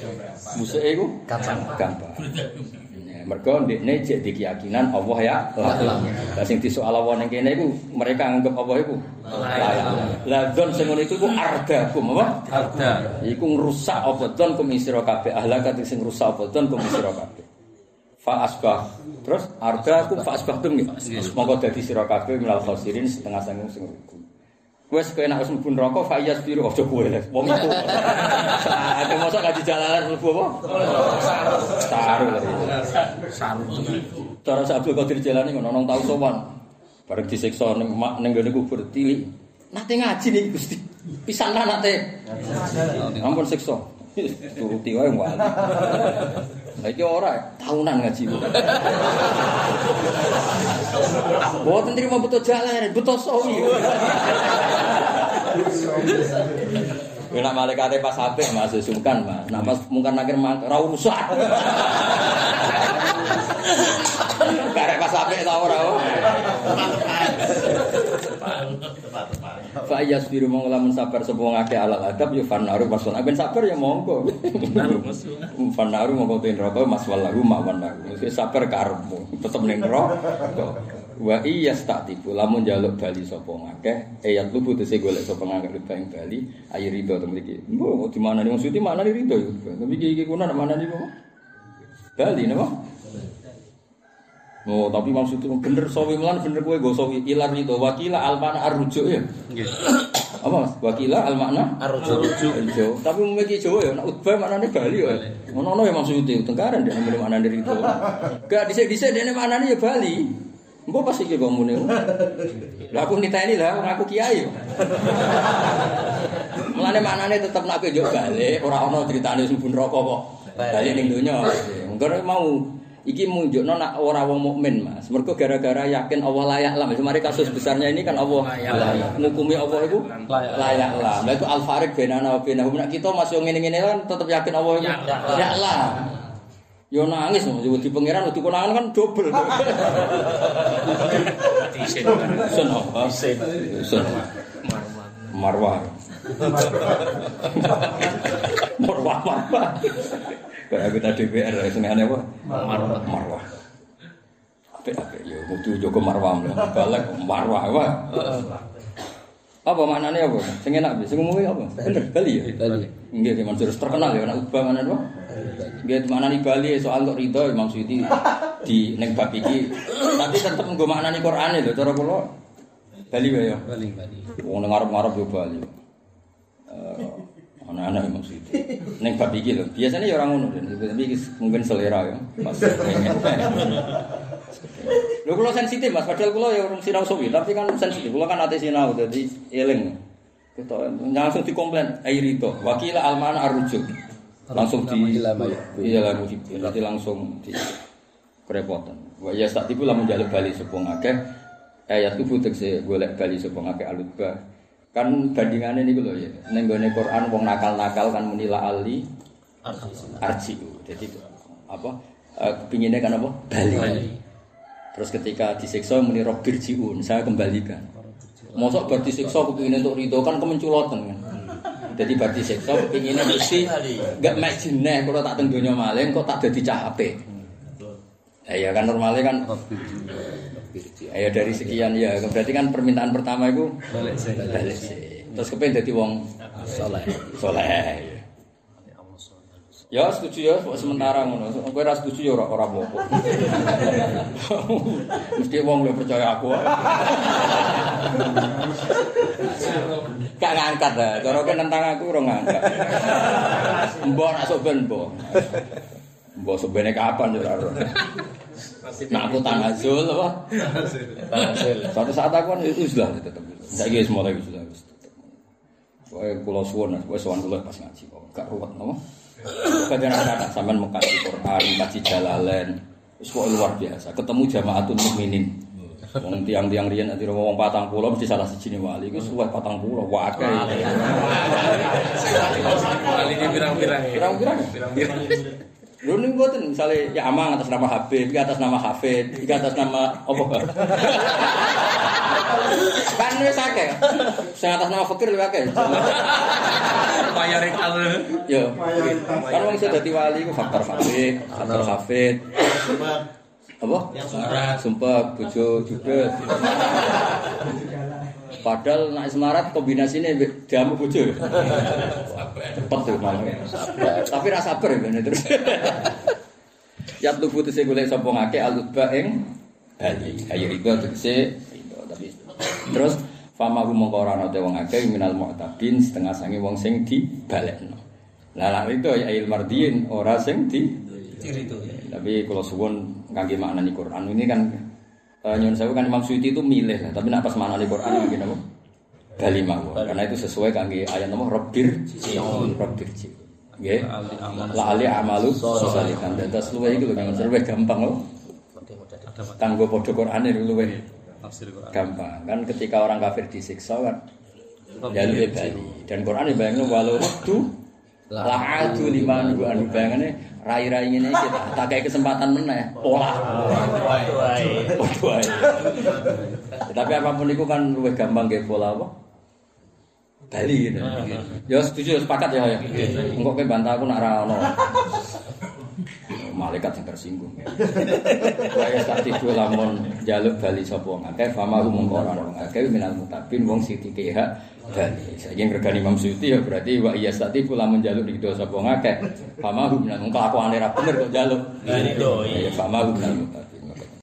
Musik iku Gampang. gampang. Mergo ndekne jek di keyakinan Allah ya. Lah sing disoal Allah ning kene iku mereka anggap Allah iku layak. Lah don sing ngono iku iku ardakum apa? Arda. Iku ngrusak apa don kum isira kabeh ahlak sing rusak apa don kum isira kabeh. Fa asbah. Terus ardakum fa asbahtum nggih. Monggo dadi sira kabeh minal khosirin setengah sanggung sing rugi. Wes kowe nek wis mlebu neraka fa iyas biru aja kowe les. Wong iku. Ate mosok gak jalalan mlebu apa? Saru. Saru. Cara Abdul Qadir Jalani ngono nang tau sowan. Bareng disiksa ning mak ning gone kubur tilik. Nate ngaji nih Gusti. Pisanan nate. Ampun siksa. Turuti wae wani. iki ora tahunan ngaji. Boten mau butuh jalan, butuh sawi. Enak malaikate pas sampai Mas sungkan Mas. Nah Mas mungkin akhir ra rusak. Karena pas sampai ta ora. Oh? Fa yasbiru mong lamun sabar sapa wong akeh alal adab yo fanaru masul. Ben sabar ya monggo. Fanaru monggo ten neraka mas walahu mawan lahu. Wis sabar karepmu. Tetep ning neraka. Wa iya statibu lamun jaluk bali sapa wong akeh ayat lubu tese golek sapa ngakeh bang bali ayo rido to mriki. Mbok di mana nih maksudnya mana rido. Tapi iki kuna mana apa? Bali napa? Oh, tapi maksudnya bener sawi melan bener kowe go sawi ilar itu wakila almana arrujuk ya. Nggih. Apa Mas? Wakila almakna Arrujuk. Jawa. Tapi memiliki Jawa ya, nak utbah maknane Bali ya. Ngono-ngono ya maksudnya tengkaran dia namanya maknane itu. Gak dhisik-dhisik dene maknane ya Bali. Mbok pas iki kok muni. Lah aku niteni lah, wong aku kiai. Mulane maknane tetep nak njuk balik, ora ana critane sumbun neraka kok. Bali ning donya. Engko mau iki munjukno nak ora wong mukmin Mas. Mergo gara-gara yakin Allah layak lah. Mari kasus besarnya ini kan Allah layak. Ngukumi Allah itu Layak. lah. Lah itu al farik benana wa benahum. Nak kita masih ngene-ngene kan tetep yakin Allah itu layak lah. Yo nangis Mas, wedi pangeran wedi konangan kan double. Disin. Sen apa? Sen. Sen. Marwan. Marwah. Marwah marwah. Kayak kita DPR ya senengane apa? Marwah. Marwah. Apik apik yo kudu jaga marwah lho. Balek marwah apa? Apa maknanya apa? Sing enak bisa ngomongin apa? Bener Bali ya? Bali. Nggih, Imam Surus terkenal ya anak ubah mana apa? Nggih, maknani Bali soal kok Ridho Imam Suyuti di ning bab iki. Tapi tetep nggo maknani Qur'ane lho cara kula. Bali wae ya. Bali Bali. Wong ngarep-ngarep yo Bali. Eh, anak-anak Imam Suyuti. Ning bab iki lho. Biasanya ya ora ngono, tapi iki mungkin selera ya. Mas. Lho kula sensitif Mas, padahal kula ya urung sinau suwi, tapi kan sensitif. Kula kan ate sinau dadi eling. Kita langsung dikomplain air itu. Wakila almana arrujuk. Langsung di Iya lah muhibin. Jadi langsung di kerepotan. Wa ya tak tipu lamun jaluk bali sepung akeh. Ayat itu butek se golek bali sepung akeh alutba. Kan bandingannya ini lho ya. Ning gone Quran wong nakal-nakal kan munila ali arji. Jadi apa? Eh, kepinginnya kan apa? Bali. Terus ketika disiksa muni robbir jiun, saya kembalikan. Mosok bar disiksa kepingin untuk ridho kan kemenculoten kan. Jadi bar disiksa kepinginnya mesti mek jeneh kalau tak teng donya maling kok tak dadi cah apik. Ya, ya kan normalnya kan ya dari sekian ya berarti kan permintaan pertama itu Balik sih. balik sih. Terus kepengen jadi wong Soleh. soleh. Ya setuju ya sementara ngono. Kowe ora setuju ya ora ora apa-apa. Mesti wong lu percaya aku. Gak ngangkat dah. Cara kowe nentang aku ora ngangkat. Mbok nak sok ben mbok. Mbok sebene kapan ya ora. Nah aku tanazul apa? Hasil. Suatu saat aku kan itu sudah tetap. Saiki wis mulai wis sudah. wis tetep. Pokoke kula suwun, kowe sowan kula pas ngaji kok. Gak ruwet napa? Kadang anak sampean mengkaji Quran, mengkaji Jalalain. Wis kok luar biasa. Ketemu jamaatul mukminin. Wong tiang-tiang riyen nanti wong patang pulau mesti salah siji wali. Iku suwe patang pulau, wah akeh. Kali ini pirang-pirang ya. Pirang-pirang. Pirang-pirang. Lho ning mboten misale ya Amang atas nama Habib, iki atas nama Hafid, iki atas nama apa? kan wis akeh. Sing atas nama Fakir luwih akeh. Bayar ikal. Yo. Kan wong iso dadi wali ku faktor Hafid, faktor Hafid. Apa? Yang semarat. Sumpah bojo judet. Padahal nak semarat kombinasinya mbek jamu bojo. Cepet tuh malah. Tapi rasa sabar ya bener terus. Ya tubuh tegese golek sapa ngake alutba ing Bali. Ayo iku tegese tapi terus fama mongko ora ana wong akeh minal mu'tabin setengah sange wong sing dibalekno. Lah lah itu ya il ora sing di tapi kalau suwun kangge maknani Quran ini kan eh, nyuwun sewu kan Imam Suyuti itu milih lah, tapi nak pas maknani Quran kangge napa? Bali mawon. Karena itu sesuai kangge ayat napa Rabbir jiun, Rabbir jiun. Nggih. La ali amalu salihan. Dados luwe iki lho kan luwih gampang lho. Kanggo padha Qur'ane luwih Tafsir Quran. gampang. Kan ketika orang kafir disiksa kan e bali. Dan Quran ya bayangno walau waktu lah adu lima nunggu anu bayangane rai-rai ngene iki tak tak kayak kesempatan meneh pola. Ae. Tapi apapun itu kan luwih gampang nggih pola apa? Bali gitu. Ya setuju sepakat ya ya. Engko kowe bantah aku nak ra ono. Malaikat yang tersinggung. Kaya tak tidur lamun jaluk bali sapa wong akeh fama mung ora wong akeh minal mutabin wong sithike hak bali. Saiki ngregani Imam Suyuti ya berarti wa iya sati lamun jaluk dido sapa wong akeh fama minal mung kelakuane ra bener kok jaluk. Iya. Ya fama minal mutabin.